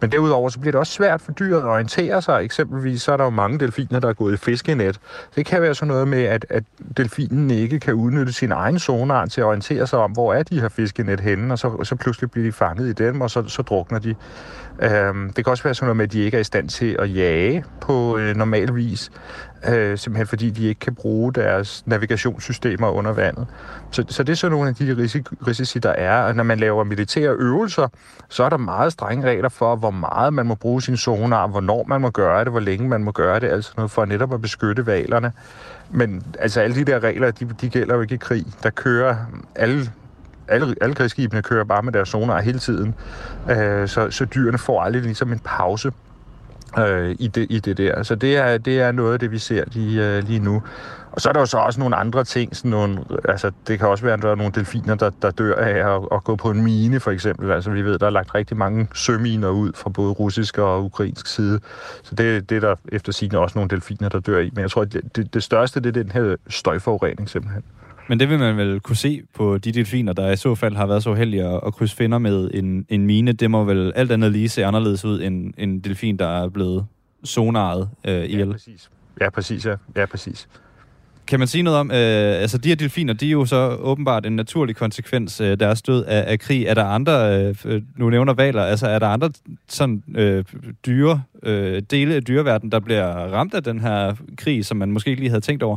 Men derudover, så bliver det også svært for dyret at orientere sig. Eksempelvis, så er der jo mange delfiner, der er gået i fiskenet. Det kan være sådan noget med, at, at delfinen ikke kan udnytte sin egen sonar til at orientere sig om, hvor er de her fiskenet henne, og så, så pludselig bliver de fanget i dem, og så, så drukner de. Øh, det kan også være sådan noget med, at de ikke er i stand til at jage på øh, normal vis, øh, simpelthen fordi de ikke kan bruge deres navigationssystemer under vandet. Så, så det er sådan nogle af de risici, der er. Og når man laver militære øvelser, så er der meget strenge regler for, hvor meget man må bruge sin sonar, hvornår man må gøre det, hvor længe man må gøre det, altså noget for netop at beskytte valerne. Men altså alle de der regler, de, de gælder jo ikke i krig. Der kører alle alle, alle krigsskibene kører bare med deres sonar hele tiden, øh, så, så dyrene får aldrig ligesom en pause øh, i, det, i det der. Så det er, det er noget af det, vi ser lige, øh, lige nu. Og så er der jo så også nogle andre ting, sådan nogle, altså det kan også være, at der er nogle delfiner, der, der dør af at, at gå på en mine, for eksempel. Altså vi ved, der er lagt rigtig mange søminer ud fra både russisk og ukrainsk side. Så det, det er der efter sigende også nogle delfiner, der dør i. Men jeg tror, at det, det, det største, det er den her støjforurening simpelthen. Men det vil man vel kunne se på de delfiner, der i så fald har været så heldige at, at krydse finder med en, en mine. Det må vel alt andet lige se anderledes ud end en delfin, der er blevet sonaret øh, ihjel. Ja, præcis. Ja, præcis. Ja, ja præcis. Kan man sige noget om, øh, altså de her delfiner, de er jo så åbenbart en naturlig konsekvens øh, deres død af, af krig. Er der andre, øh, nu nævner valer, altså er der andre sådan øh, dyre, øh, dele af dyreverdenen, der bliver ramt af den her krig, som man måske ikke lige havde tænkt over?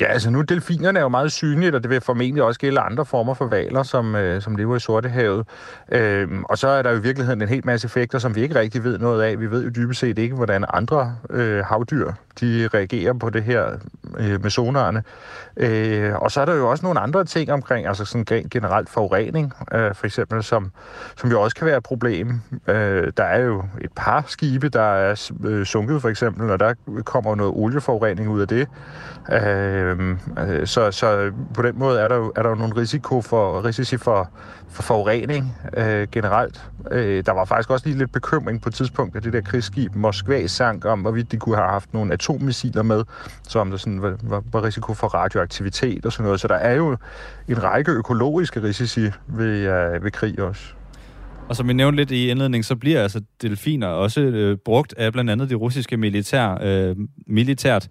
Ja, altså nu delfinerne er jo meget synlige, og det vil formentlig også gælde andre former for valer, som, øh, som lever i Sortehavet. Øhm, og så er der jo i virkeligheden en helt masse effekter, som vi ikke rigtig ved noget af. Vi ved jo dybest set ikke, hvordan andre øh, havdyr de reagerer på det her øh, med sonarerne. Øh, og så er der jo også nogle andre ting omkring, altså sådan generelt forurening, øh, for eksempel, som, som jo også kan være et problem. Øh, der er jo et par skibe, der er øh, sunket for eksempel, og der kommer noget olieforurening ud af det. Øh, øh, så, så på den måde er der jo, er der jo nogle risiko for, risici for, for forurening øh, generelt. Øh, der var faktisk også lige lidt bekymring på et tidspunkt, at det der krigsskib Moskva sank om, hvorvidt de kunne have haft nogle atommissiler med, så om der sådan var, var, var risiko for radioaktivitet og sådan noget. Så der er jo en række økologiske risici ved, øh, ved krig også. Og som vi nævnte lidt i indledningen, så bliver altså delfiner også øh, brugt af blandt andet det russiske militær, øh, militært.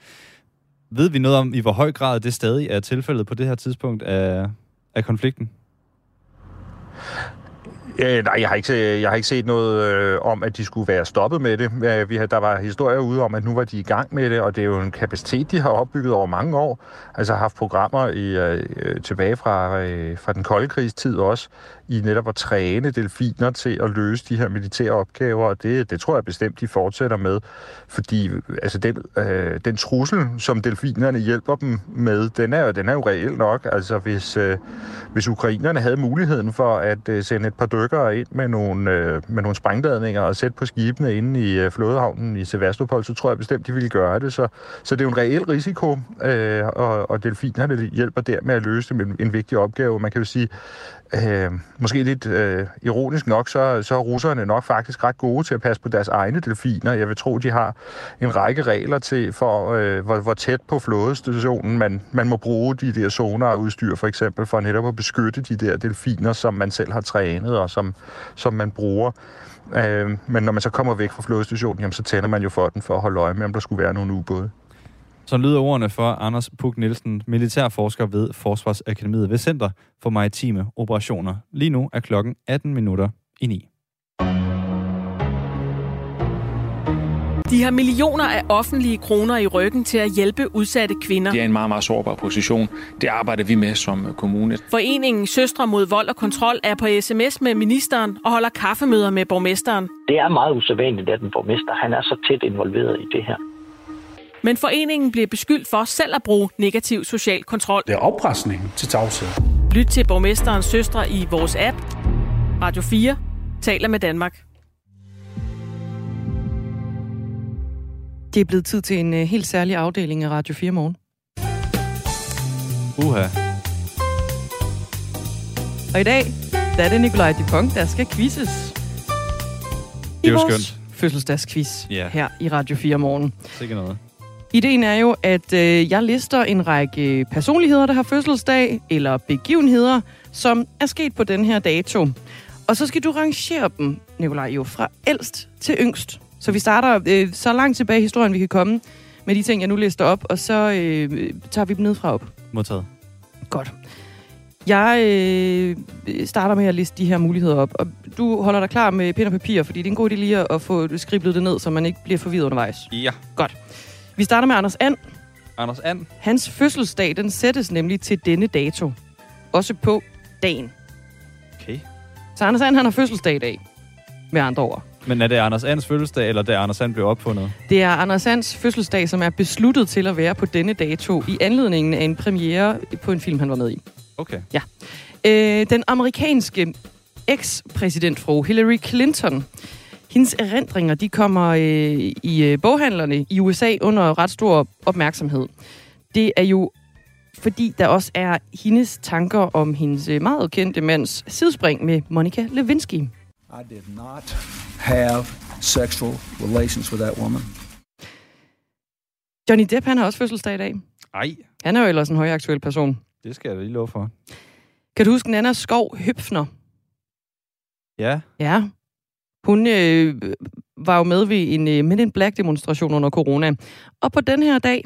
Ved vi noget om, i hvor høj grad det stadig er tilfældet på det her tidspunkt af, af konflikten? Øh, nej, jeg har, ikke, jeg har ikke set noget øh, om, at de skulle være stoppet med det. Vi har, der var historier ude om, at nu var de i gang med det, og det er jo en kapacitet, de har opbygget over mange år. Altså har haft programmer i, øh, tilbage fra, øh, fra den kolde krigstid også, i netop at træne delfiner til at løse de her militære opgaver, og det, det tror jeg bestemt, de fortsætter med, fordi altså den, øh, den trussel, som delfinerne hjælper dem med, den er, den er jo reelt nok. Altså hvis, øh, hvis ukrainerne havde muligheden for at øh, sende et par dykkere ind med nogle, øh, med nogle sprængladninger og sætte på skibene inde i øh, flådehavnen i Sevastopol, så tror jeg bestemt, de ville gøre det. Så, så det er jo en reel risiko, øh, og, og delfinerne hjælper der med at løse en, en vigtig opgave. Man kan jo sige, Øh, måske lidt øh, ironisk nok, så, så er russerne nok faktisk ret gode til at passe på deres egne delfiner. Jeg vil tro, de har en række regler til, for øh, hvor, hvor tæt på flådestationen man, man må bruge de der sonar udstyr, for eksempel, for netop at beskytte de der delfiner, som man selv har trænet og som, som man bruger. Øh, men når man så kommer væk fra flådestationen, jamen, så tænder man jo for den for at holde øje med, om der skulle være nogle ubåde. Så lyder ordene for Anders Puk Nielsen, militærforsker ved Forsvarsakademiet ved Center for Maritime Operationer. Lige nu er klokken 18 minutter i 9. De har millioner af offentlige kroner i ryggen til at hjælpe udsatte kvinder. Det er en meget, meget sårbar position. Det arbejder vi med som kommune. Foreningen Søstre mod vold og kontrol er på sms med ministeren og holder kaffemøder med borgmesteren. Det er meget usædvanligt, at en borgmester han er så tæt involveret i det her. Men foreningen bliver beskyldt for selv at bruge negativ social kontrol. Det er afpresning til tavshed. Lyt til borgmesterens søstre i vores app. Radio 4 taler med Danmark. Det er blevet tid til en uh, helt særlig afdeling af Radio 4 morgen. Uha. Og i dag, der er det Nikolaj Dupont, der skal quizzes. Det er jo skønt. fødselsdagsquiz Ja. her i Radio 4 morgen. Sikke noget. Ideen er jo, at øh, jeg lister en række personligheder, der har fødselsdag, eller begivenheder, som er sket på den her dato. Og så skal du rangere dem, Nikolaj, jo fra ældst til yngst. Så vi starter øh, så langt tilbage i historien, vi kan komme med de ting, jeg nu lister op, og så øh, tager vi dem ned fra op. Modtaget. Godt. Jeg øh, starter med at liste de her muligheder op, og du holder dig klar med pen og papir, fordi det er en god idé lige at få skriblet det ned, så man ikke bliver forvirret undervejs. Ja. Godt. Vi starter med Anders And. Anders And. Hans fødselsdag, den sættes nemlig til denne dato. Også på dagen. Okay. Så Anders And, han har fødselsdag i dag. Med andre ord. Men er det Anders Ands fødselsdag, eller det Anders And blev opfundet? Det er Anders Ands fødselsdag, som er besluttet til at være på denne dato i anledningen af en premiere på en film, han var med i. Okay. Ja. Øh, den amerikanske eks-præsidentfru Hillary Clinton, hendes erindringer, de kommer øh, i øh, boghandlerne i USA under ret stor opmærksomhed. Det er jo fordi der også er hendes tanker om hendes øh, meget kendte mands sidespring med Monica Lewinsky. I did not have sexual relations with that woman. Johnny Depp, han har også fødselsdag i dag. Ej, Han er jo ellers en højaktuel person. det skal jeg da lige love for. Kan du huske Nana Skov Høpfner? Ja. Ja. Hun øh, var jo med ved en øh, Men in Black demonstration under corona. Og på den her dag,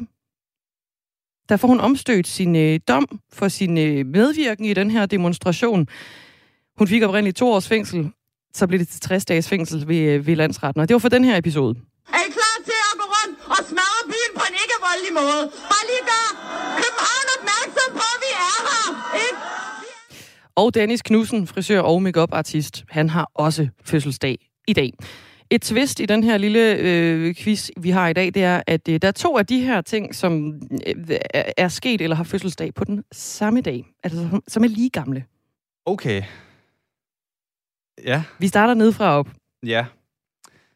der får hun omstødt sin øh, dom for sin øh, medvirken i den her demonstration. Hun fik oprindeligt to års fængsel, så blev det til 60 dages fængsel ved, øh, ved landsretten. Og det var for den her episode. Er I klar til at gå rundt og smadre byen på en ikke-voldelig måde? Bare lige gør Og Dennis Knudsen, frisør og makeup artist han har også fødselsdag i dag. Et twist i den her lille øh, quiz, vi har i dag, det er, at øh, der er to af de her ting, som øh, er sket eller har fødselsdag på den samme dag, altså som, som er lige gamle. Okay. Ja. Vi starter nedefra op. Ja.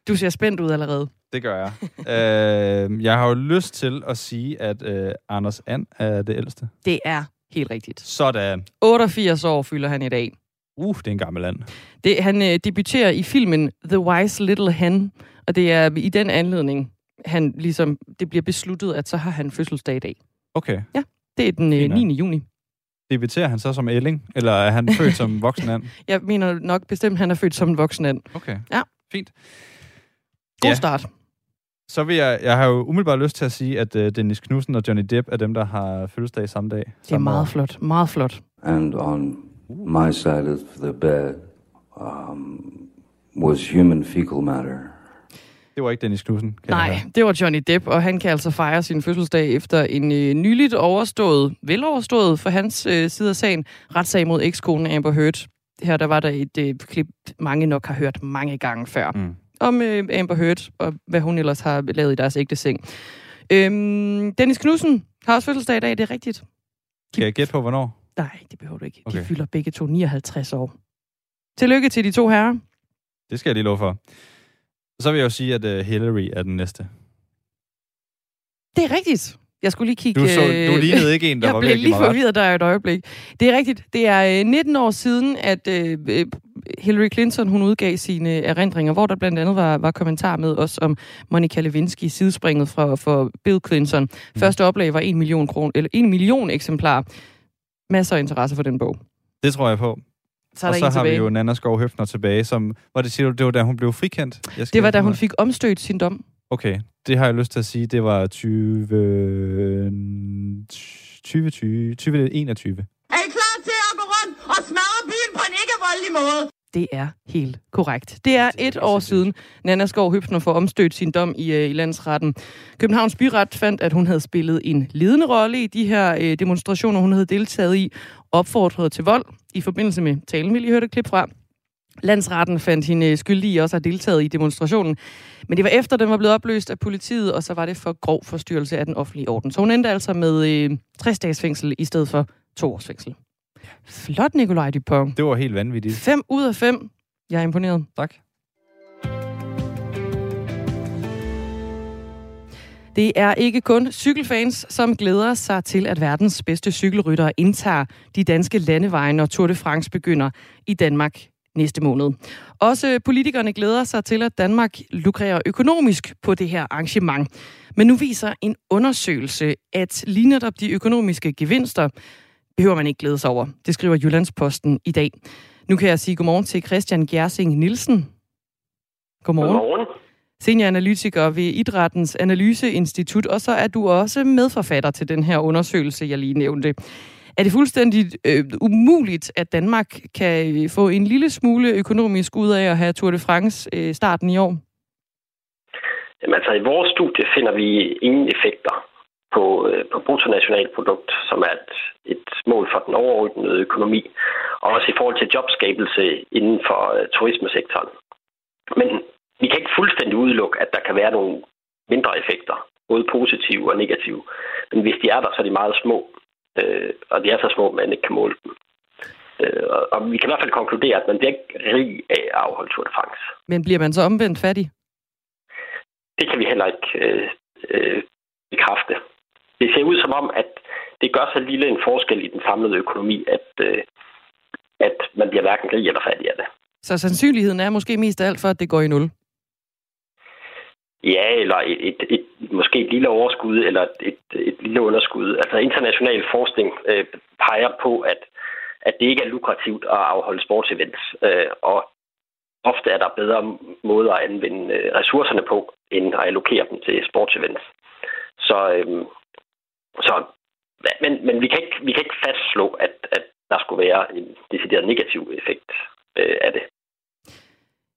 Du ser spændt ud allerede. Det gør jeg. øh, jeg har jo lyst til at sige, at øh, Anders And er det ældste. Det er helt rigtigt. Sådan. 88 år fylder han i dag. Uh, det er en gammel land. Det, han øh, debuterer i filmen The Wise Little Hen, og det er i den anledning, han ligesom, det bliver besluttet, at så har han fødselsdag i dag. Okay. Ja, det er den øh, 9. juni. Debuterer han så som ælling, eller er han født som voksen and? Jeg mener nok bestemt, at han er født som en voksen and. Okay, Ja, fint. god Ja. start. Så vil jeg, jeg har jo umiddelbart lyst til at sige, at uh, Dennis Knudsen og Johnny Depp er dem, der har fødselsdag samme dag. Det er meget flot, meget flot. And on my side of the bed um, was human fecal matter. Det var ikke Dennis Knudsen. kan Nej, det var Johnny Depp, og han kan altså fejre sin fødselsdag efter en øh, nyligt overstået, veloverstået for hans øh, side af sagen, retssag mod ekskonen Amber Heard. Her der var der et øh, klip, mange nok har hørt mange gange før, mm. Om øh, Amber Heard og hvad hun ellers har lavet i deres ægte seng. Øhm, Dennis Knudsen har også fødselsdag i dag, det er rigtigt. Kan jeg gætte på, hvornår? Nej, det behøver du ikke. De Okay. fylder begge to 59 år. Tillykke til de to herrer. Det skal jeg lige love for. Så vil jeg jo sige, at uh, Hillary er den næste. Det er rigtigt. Jeg skulle lige kigge... Du, så, du øh, lignede ikke en, der jeg var blev virkelig lige forvirret der et øjeblik. Det er rigtigt. Det er øh, 19 år siden, at øh, øh, Hillary Clinton hun udgav sine erindringer, hvor der blandt andet var, var kommentar med os om Monica Lewinsky, sidespringet fra for Bill Clinton. Mm. Første oplag var 1 million, kron, eller 1 million eksemplar. Masser af interesse for den bog. Det tror jeg på. Så er og så en har tilbage. vi jo Nana Skov Høfner tilbage, som... Var det, siger du, det var da hun blev frikendt? Jeg skal Det var da hun fik omstødt sin dom. Okay, det har jeg lyst til at sige. Det var 20... 2020... 2021. Er I klar til at gå rundt og smadre byen på en ikke-voldelig måde? Det er helt korrekt. Det er et år siden, Nana Skov Høbsner får omstødt sin dom i, øh, i landsretten. Københavns Byret fandt, at hun havde spillet en ledende rolle i de her øh, demonstrationer, hun havde deltaget i, opfordret til vold i forbindelse med talen, vi lige hørte et klip fra. Landsretten fandt hende øh, skyldig i også at have deltaget i demonstrationen. Men det var efter, den var blevet opløst af politiet, og så var det for grov forstyrrelse af den offentlige orden. Så hun endte altså med øh, 60 dages fængsel i stedet for to års fængsel. Flot, Nikolaj Dupont. Det var helt vanvittigt. 5 ud af 5. Jeg er imponeret. Tak. Det er ikke kun cykelfans, som glæder sig til, at verdens bedste cykelryttere indtager de danske landeveje, når Tour de France begynder i Danmark næste måned. Også politikerne glæder sig til, at Danmark lukrerer økonomisk på det her arrangement. Men nu viser en undersøgelse, at lige netop de økonomiske gevinster behøver man ikke glæde sig over. Det skriver Jyllandsposten i dag. Nu kan jeg sige godmorgen til Christian Gjersing Nielsen. Godmorgen. Godmorgen. Senioranalytiker ved Idrættens Analyseinstitut, og så er du også medforfatter til den her undersøgelse, jeg lige nævnte. Er det fuldstændig øh, umuligt, at Danmark kan få en lille smule økonomisk ud af at have Tour de France øh, starten i år? Jamen, altså, i vores studie finder vi ingen effekter på, øh, på bruttonationalprodukt, som er et, et mål for den overordnede økonomi, og også i forhold til jobskabelse inden for øh, turismesektoren. Men vi kan ikke fuldstændig udelukke, at der kan være nogle mindre effekter, både positive og negative. Men hvis de er der, så er de meget små, øh, og de er så små, at man ikke kan måle dem. Øh, og, og vi kan i hvert fald konkludere, at man bliver ikke rig af at afholde Tour de France. Men bliver man så omvendt fattig? Det kan vi heller ikke øh, øh, bekræfte. Det ser ud som om, at det gør så lille en forskel i den samlede økonomi, at, øh, at man bliver hverken rig eller fattig af det. Så sandsynligheden er måske mest af alt for, at det går i nul. Ja, eller et, et, et, måske et lille overskud, eller et, et lille underskud. Altså international forskning øh, peger på, at, at det ikke er lukrativt at afholde sportsevents. Øh, og ofte er der bedre måder at anvende øh, ressourcerne på, end at allokere dem til sportsevents. Så, øh, så men, men vi, kan ikke, vi kan ikke fastslå, at, at der skulle være en decideret negativ effekt øh, af det.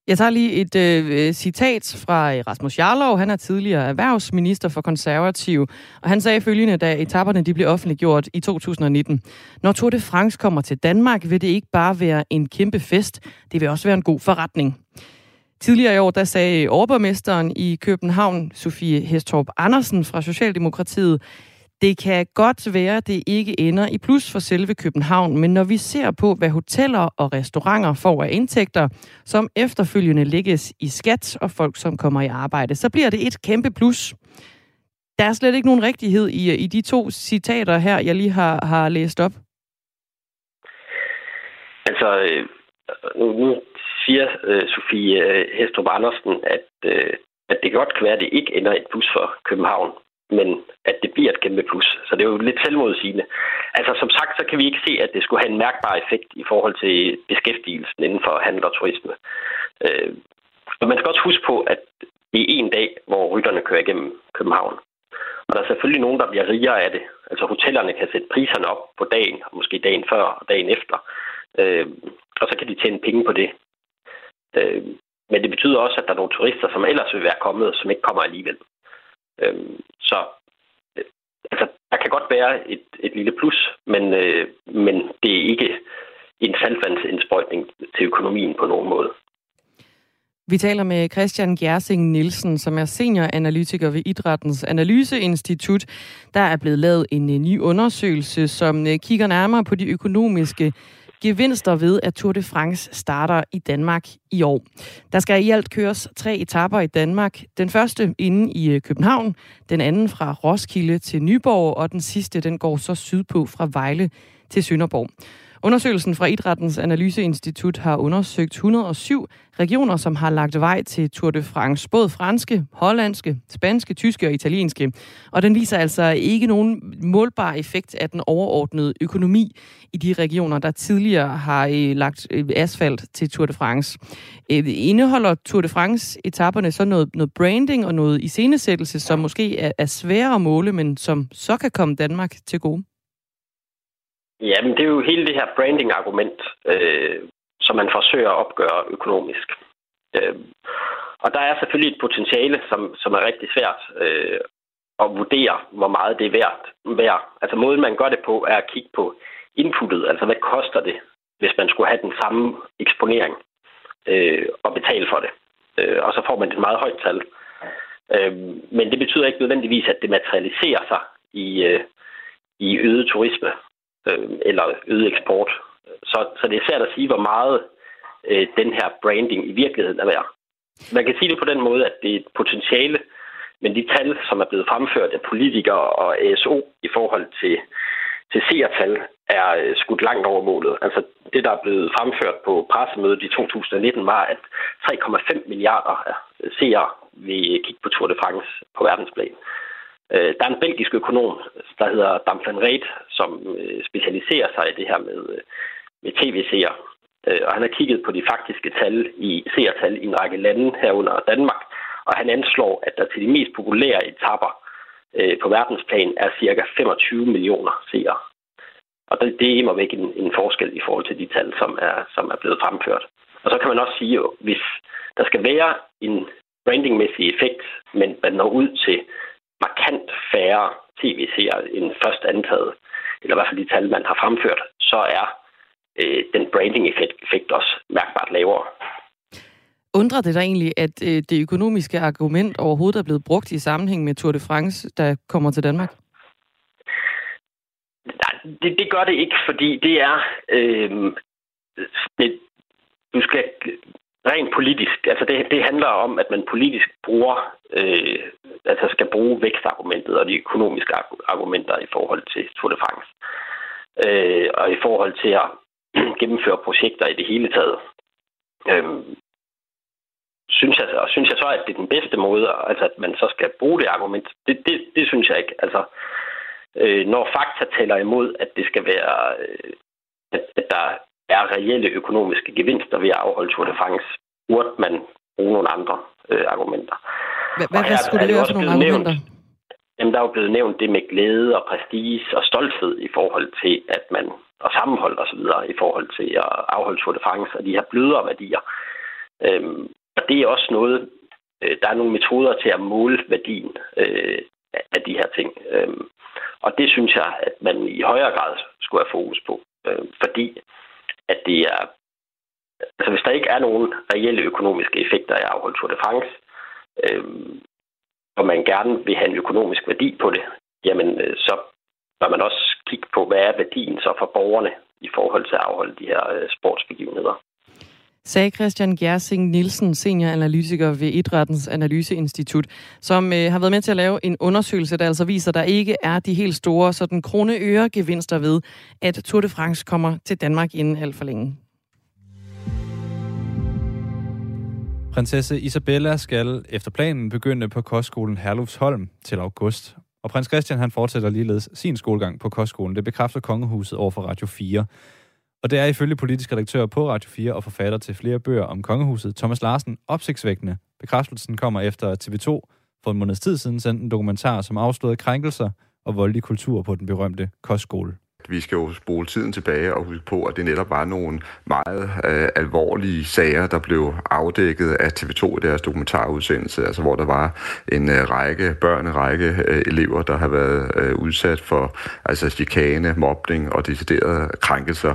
Jeg tager lige et øh, øh citat fra øh, Rasmus Jarlov. Han er tidligere erhvervsminister for konservativ, og han sagde følgende, da etaperne de blev offentliggjort i 2019. Når Tour de France kommer til Danmark, vil det ikke bare være en kæmpe fest, det vil også være en god forretning. Tidligere i år, der sagde overborgmesteren i København, Sofie Hestorp Andersen fra Socialdemokratiet, det kan godt være, at det ikke ender i plus for selve København, men når vi ser på, hvad hoteller og restauranter får af indtægter, som efterfølgende lægges i skat og folk, som kommer i arbejde, så bliver det et kæmpe plus. Der er slet ikke nogen rigtighed i, i de to citater her, jeg lige har, har læst op. Altså, øh, nu, siger øh, Sofie øh, Hestrup Andersen, at, at det godt kan være, at det ikke ender et plus for København men at det bliver et kæmpe plus. Så det er jo lidt selvmodsigende. Altså som sagt, så kan vi ikke se, at det skulle have en mærkbar effekt i forhold til beskæftigelsen inden for handel og turisme. Øh, men man skal også huske på, at det er en dag, hvor rytterne kører igennem København. Og der er selvfølgelig nogen, der bliver rigere af det. Altså hotellerne kan sætte priserne op på dagen, og måske dagen før og dagen efter. Øh, og så kan de tjene penge på det. Øh, men det betyder også, at der er nogle turister, som ellers vil være kommet, som ikke kommer alligevel. Øhm, så øh, altså, der kan godt være et, et lille plus, men, øh, men det er ikke en saltvandsindsprøjtning til økonomien på nogen måde. Vi taler med Christian Gersing Nielsen, som er senioranalytiker ved Idrættens Analyseinstitut. Der er blevet lavet en øh, ny undersøgelse, som øh, kigger nærmere på de økonomiske gevinster ved, at Tour de France starter i Danmark i år. Der skal i alt køres tre etapper i Danmark. Den første inde i øh, København, den anden fra Roskilde til Nyborg, og den sidste den går så sydpå fra Vejle til Sønderborg. Undersøgelsen fra Idrættens Analyseinstitut har undersøgt 107 regioner, som har lagt vej til Tour de France. Både franske, hollandske, spanske, tyske og italienske. Og den viser altså ikke nogen målbar effekt af den overordnede økonomi i de regioner, der tidligere har øh, lagt øh, asfalt til Tour de France. Øh, indeholder Tour de France-etapperne så noget, noget branding og noget iscenesættelse, som måske er, er sværere at måle, men som så kan komme Danmark til gode? Jamen, det er jo hele det her branding-argument, øh, som man forsøger at opgøre økonomisk. Øh, og der er selvfølgelig et potentiale, som, som er rigtig svært øh, at vurdere, hvor meget det er værd, værd. Altså måden, man gør det på, er at kigge på inputtet. Altså, hvad koster det, hvis man skulle have den samme eksponering øh, og betale for det? Øh, og så får man et meget højt tal. Øh, men det betyder ikke nødvendigvis, at det materialiserer sig i, øh, i øget turisme øh, eller øget eksport. Så, så det er svært at sige, hvor meget øh, den her branding i virkeligheden er værd. Man kan sige det på den måde, at det er et potentiale, men de tal, som er blevet fremført af politikere og ASO i forhold til, til seertal, er øh, skudt langt over målet. Altså det, der er blevet fremført på pressemødet i 2019, var, at 3,5 milliarder øh, seere vil kigge på Tour de France på verdensplan. Øh, der er en belgisk økonom, der hedder Damfan Reet, som øh, specialiserer sig i det her med, øh, med tv-seere. Øh, og han har kigget på de faktiske tal i seertal i en række lande herunder Danmark, og han anslår, at der til de mest populære etapper øh, på verdensplan er cirka 25 millioner seere. Og det, det er imod væk en, en forskel i forhold til de tal, som er, som er blevet fremført. Og så kan man også sige, at hvis der skal være en brandingmæssig effekt, men man når ud til markant færre tv-seere end først antaget, eller i hvert fald de tal, man har fremført, så er øh, den branding-effekt også mærkbart lavere. Undrer det dig egentlig, at øh, det økonomiske argument overhovedet er blevet brugt i sammenhæng med Tour de France, der kommer til Danmark? Nej, det, det gør det ikke, fordi det er... Øh, det, du skal rent politisk, altså det, det handler om, at man politisk bruger, øh, altså skal bruge vækstargumentet og de økonomiske argumenter i forhold til Tour de France. Øh, og i forhold til at gennemføre projekter i det hele taget. Øh, synes jeg, og synes jeg så, at det er den bedste måde, altså at man så skal bruge det argument, det, det, det synes jeg ikke. Altså, øh, når fakta tæller imod, at det skal være, øh, at, at der er reelle økonomiske gevinster ved at afholde Tour de France, burde man bruge nogle andre øh, argumenter. Hvad, hvad, hvad skulle det være for nogle argumenter? Nævnt, jamen, der er jo blevet nævnt det med glæde og prestige og stolthed i forhold til, at man og sammenhold og så videre i forhold til at afholde Tour de France og de her blødere værdier. Øhm, Og det er også noget, øh, der er nogle metoder til at måle værdien øh, af de her ting. Øh, og det synes jeg, at man i højere grad skulle have fokus på. Øh, fordi at det er... Altså hvis der ikke er nogen reelle økonomiske effekter af afholdt Tour de France, øh, og man gerne vil have en økonomisk værdi på det, jamen øh, så bør man også kigge på, hvad er værdien så for borgerne i forhold til at afholde de her øh, sportsbegivenheder. Sagde Christian Gersing Nielsen, senioranalytiker ved Idrættens Analyseinstitut, som øh, har været med til at lave en undersøgelse, der altså viser, at der ikke er de helt store sådan kroneøregevinster gevinster ved, at Tour de France kommer til Danmark inden alt for længe. Prinsesse Isabella skal efter planen begynde på kostskolen Herlufsholm til august. Og prins Christian han fortsætter ligeledes sin skolegang på kostskolen. Det bekræfter kongehuset over for Radio 4. Og det er ifølge politisk redaktør på Radio 4 og forfatter til flere bøger om kongehuset, Thomas Larsen, opsigtsvækkende. Bekræftelsen kommer efter TV2 for en måneds tid siden sendte en dokumentar, som afslørede krænkelser og voldelig kultur på den berømte kostskole vi skal jo spole tiden tilbage og huske på, at det netop var nogle meget øh, alvorlige sager, der blev afdækket af TV2 i deres dokumentarudsendelse, altså hvor der var en øh, række børn, en række øh, elever, der har været øh, udsat for altså chikane, mobning og deciderede krænkelser.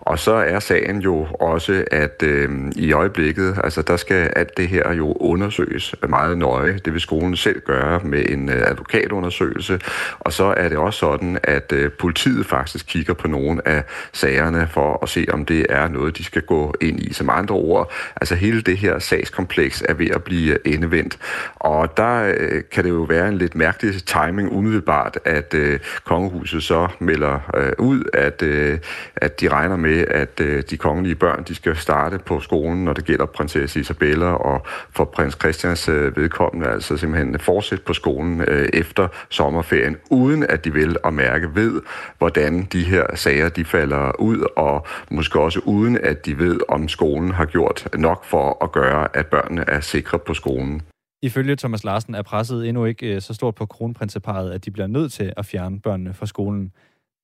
Og så er sagen jo også, at øh, i øjeblikket, altså der skal alt det her jo undersøges meget nøje. Det vil skolen selv gøre med en øh, advokatundersøgelse. Og så er det også sådan, at øh, politiet faktisk faktisk kigger på nogle af sagerne for at se, om det er noget, de skal gå ind i. Som andre ord, altså hele det her sagskompleks er ved at blive endevendt. Og der øh, kan det jo være en lidt mærkelig timing umiddelbart, at øh, kongehuset så melder øh, ud, at, øh, at de regner med, at øh, de kongelige børn, de skal starte på skolen, når det gælder prinsesse Isabella og for prins Christians øh, vedkommende, altså simpelthen fortsætte på skolen øh, efter sommerferien, uden at de vil at mærke ved, hvordan de her sager de falder ud, og måske også uden at de ved, om skolen har gjort nok for at gøre, at børnene er sikre på skolen. Ifølge Thomas Larsen er presset endnu ikke øh, så stort på kronprinseparet, at de bliver nødt til at fjerne børnene fra skolen.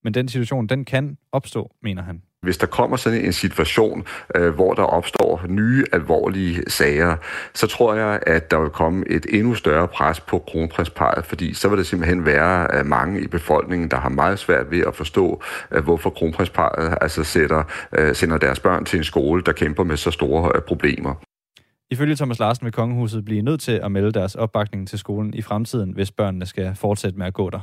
Men den situation, den kan opstå, mener han. Hvis der kommer sådan en situation, øh, hvor der opstår nye alvorlige sager, så tror jeg, at der vil komme et endnu større pres på kronprinsparet, fordi så vil der simpelthen være øh, mange i befolkningen, der har meget svært ved at forstå, øh, hvorfor kronprinsparet altså sætter, øh, sender deres børn til en skole, der kæmper med så store øh, problemer. Ifølge Thomas Larsen vil kongehuset blive nødt til at melde deres opbakning til skolen i fremtiden, hvis børnene skal fortsætte med at gå der.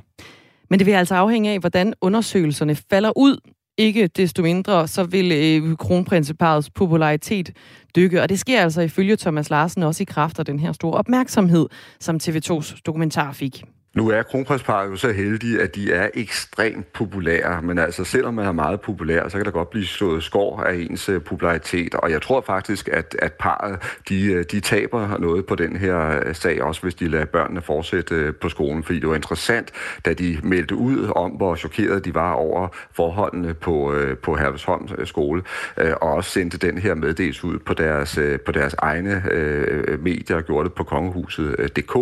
Men det vil altså afhænge af, hvordan undersøgelserne falder ud. Ikke desto mindre, så vil øh, kronprinseparets popularitet dykke, og det sker altså ifølge Thomas Larsen også i kraft af den her store opmærksomhed, som TV2's dokumentar fik. Nu er kronprinsparet jo så heldige, at de er ekstremt populære, men altså selvom man er meget populær, så kan der godt blive slået skår af ens øh, popularitet, og jeg tror faktisk, at, at parret, de, øh, de taber noget på den her øh, sag, også hvis de lader børnene fortsætte på skolen, fordi det var interessant, da de meldte ud om, hvor chokeret de var over forholdene på, på Hervesholm skole, og også sendte den her meddelelse ud på deres, på deres egne medier, og gjorde det på kongehuset.dk.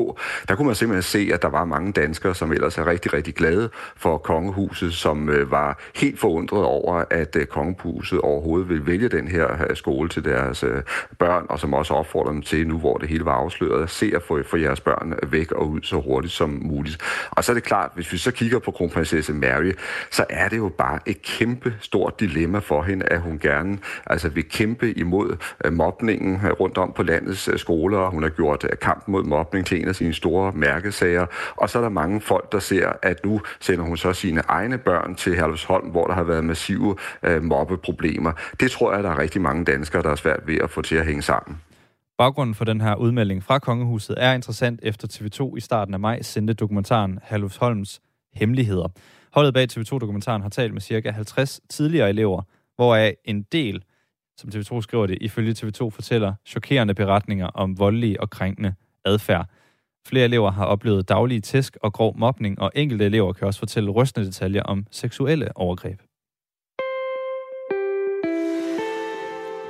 Der kunne man simpelthen se, at der var mange mange danskere, som ellers er rigtig, rigtig glade for kongehuset, som øh, var helt forundret over, at øh, kongehuset overhovedet vil vælge den her øh, skole til deres øh, børn, og som også opfordrer dem til, nu hvor det hele var afsløret, at se at få, få jeres børn øh, væk og ud så hurtigt som muligt. Og så er det klart, hvis vi så kigger på kronprinsesse Mary, så er det jo bare et kæmpe stort dilemma for hende, at hun gerne altså vil kæmpe imod øh, mobningen øh, rundt om på landets skoler. Hun har gjort øh, kampen mod mobning til en af sine store mærkesager, og så er der mange folk, der ser, at nu sender hun så sine egne børn til Herlevsholm, hvor der har været massive øh, mobbeproblemer. Det tror jeg, der er rigtig mange danskere, der er svært ved at få til at hænge sammen. Baggrunden for den her udmelding fra Kongehuset er interessant efter TV2 i starten af maj sendte dokumentaren Herlevsholms Hemmeligheder. Holdet bag TV2-dokumentaren har talt med ca. 50 tidligere elever, hvoraf en del, som TV2 skriver det, ifølge TV2 fortæller chokerende beretninger om voldelige og krænkende adfærd. Flere elever har oplevet daglige tæsk og grov mobning, og enkelte elever kan også fortælle rystende detaljer om seksuelle overgreb.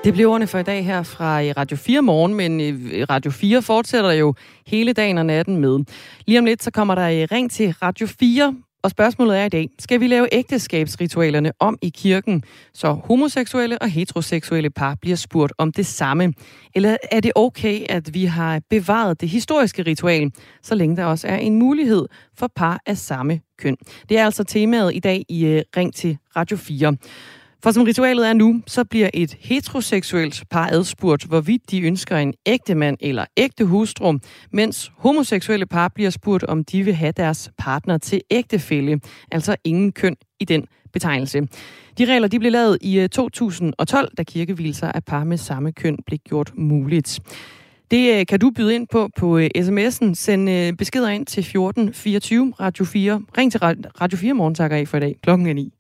Det bliver ordene for i dag her fra øh, Radio 4 morgen, men øh, Radio 4 fortsætter jo hele dagen og natten med. Lige om lidt, så kommer der øh, ring til Radio 4 og spørgsmålet er i dag, skal vi lave ægteskabsritualerne om i kirken, så homoseksuelle og heteroseksuelle par bliver spurgt om det samme? Eller er det okay, at vi har bevaret det historiske ritual, så længe der også er en mulighed for par af samme køn? Det er altså temaet i dag i øh, Ring til Radio 4. For som ritualet er nu, så bliver et heteroseksuelt par adspurgt, hvorvidt de ønsker en ægte mand eller ægte hustru, mens homoseksuelle par bliver spurgt, om de vil have deres partner til ægtefælde, altså ingen køn i den betegnelse. De regler de blev lavet i øh, 2012, da kirkevilser af par med samme køn blev gjort muligt. Det øh, kan du byde ind på på øh, sms'en. Send beskeder ind til 1424 Radio 4. Ring til Radio 4 morgen, takker I for i dag. Klokken er 9.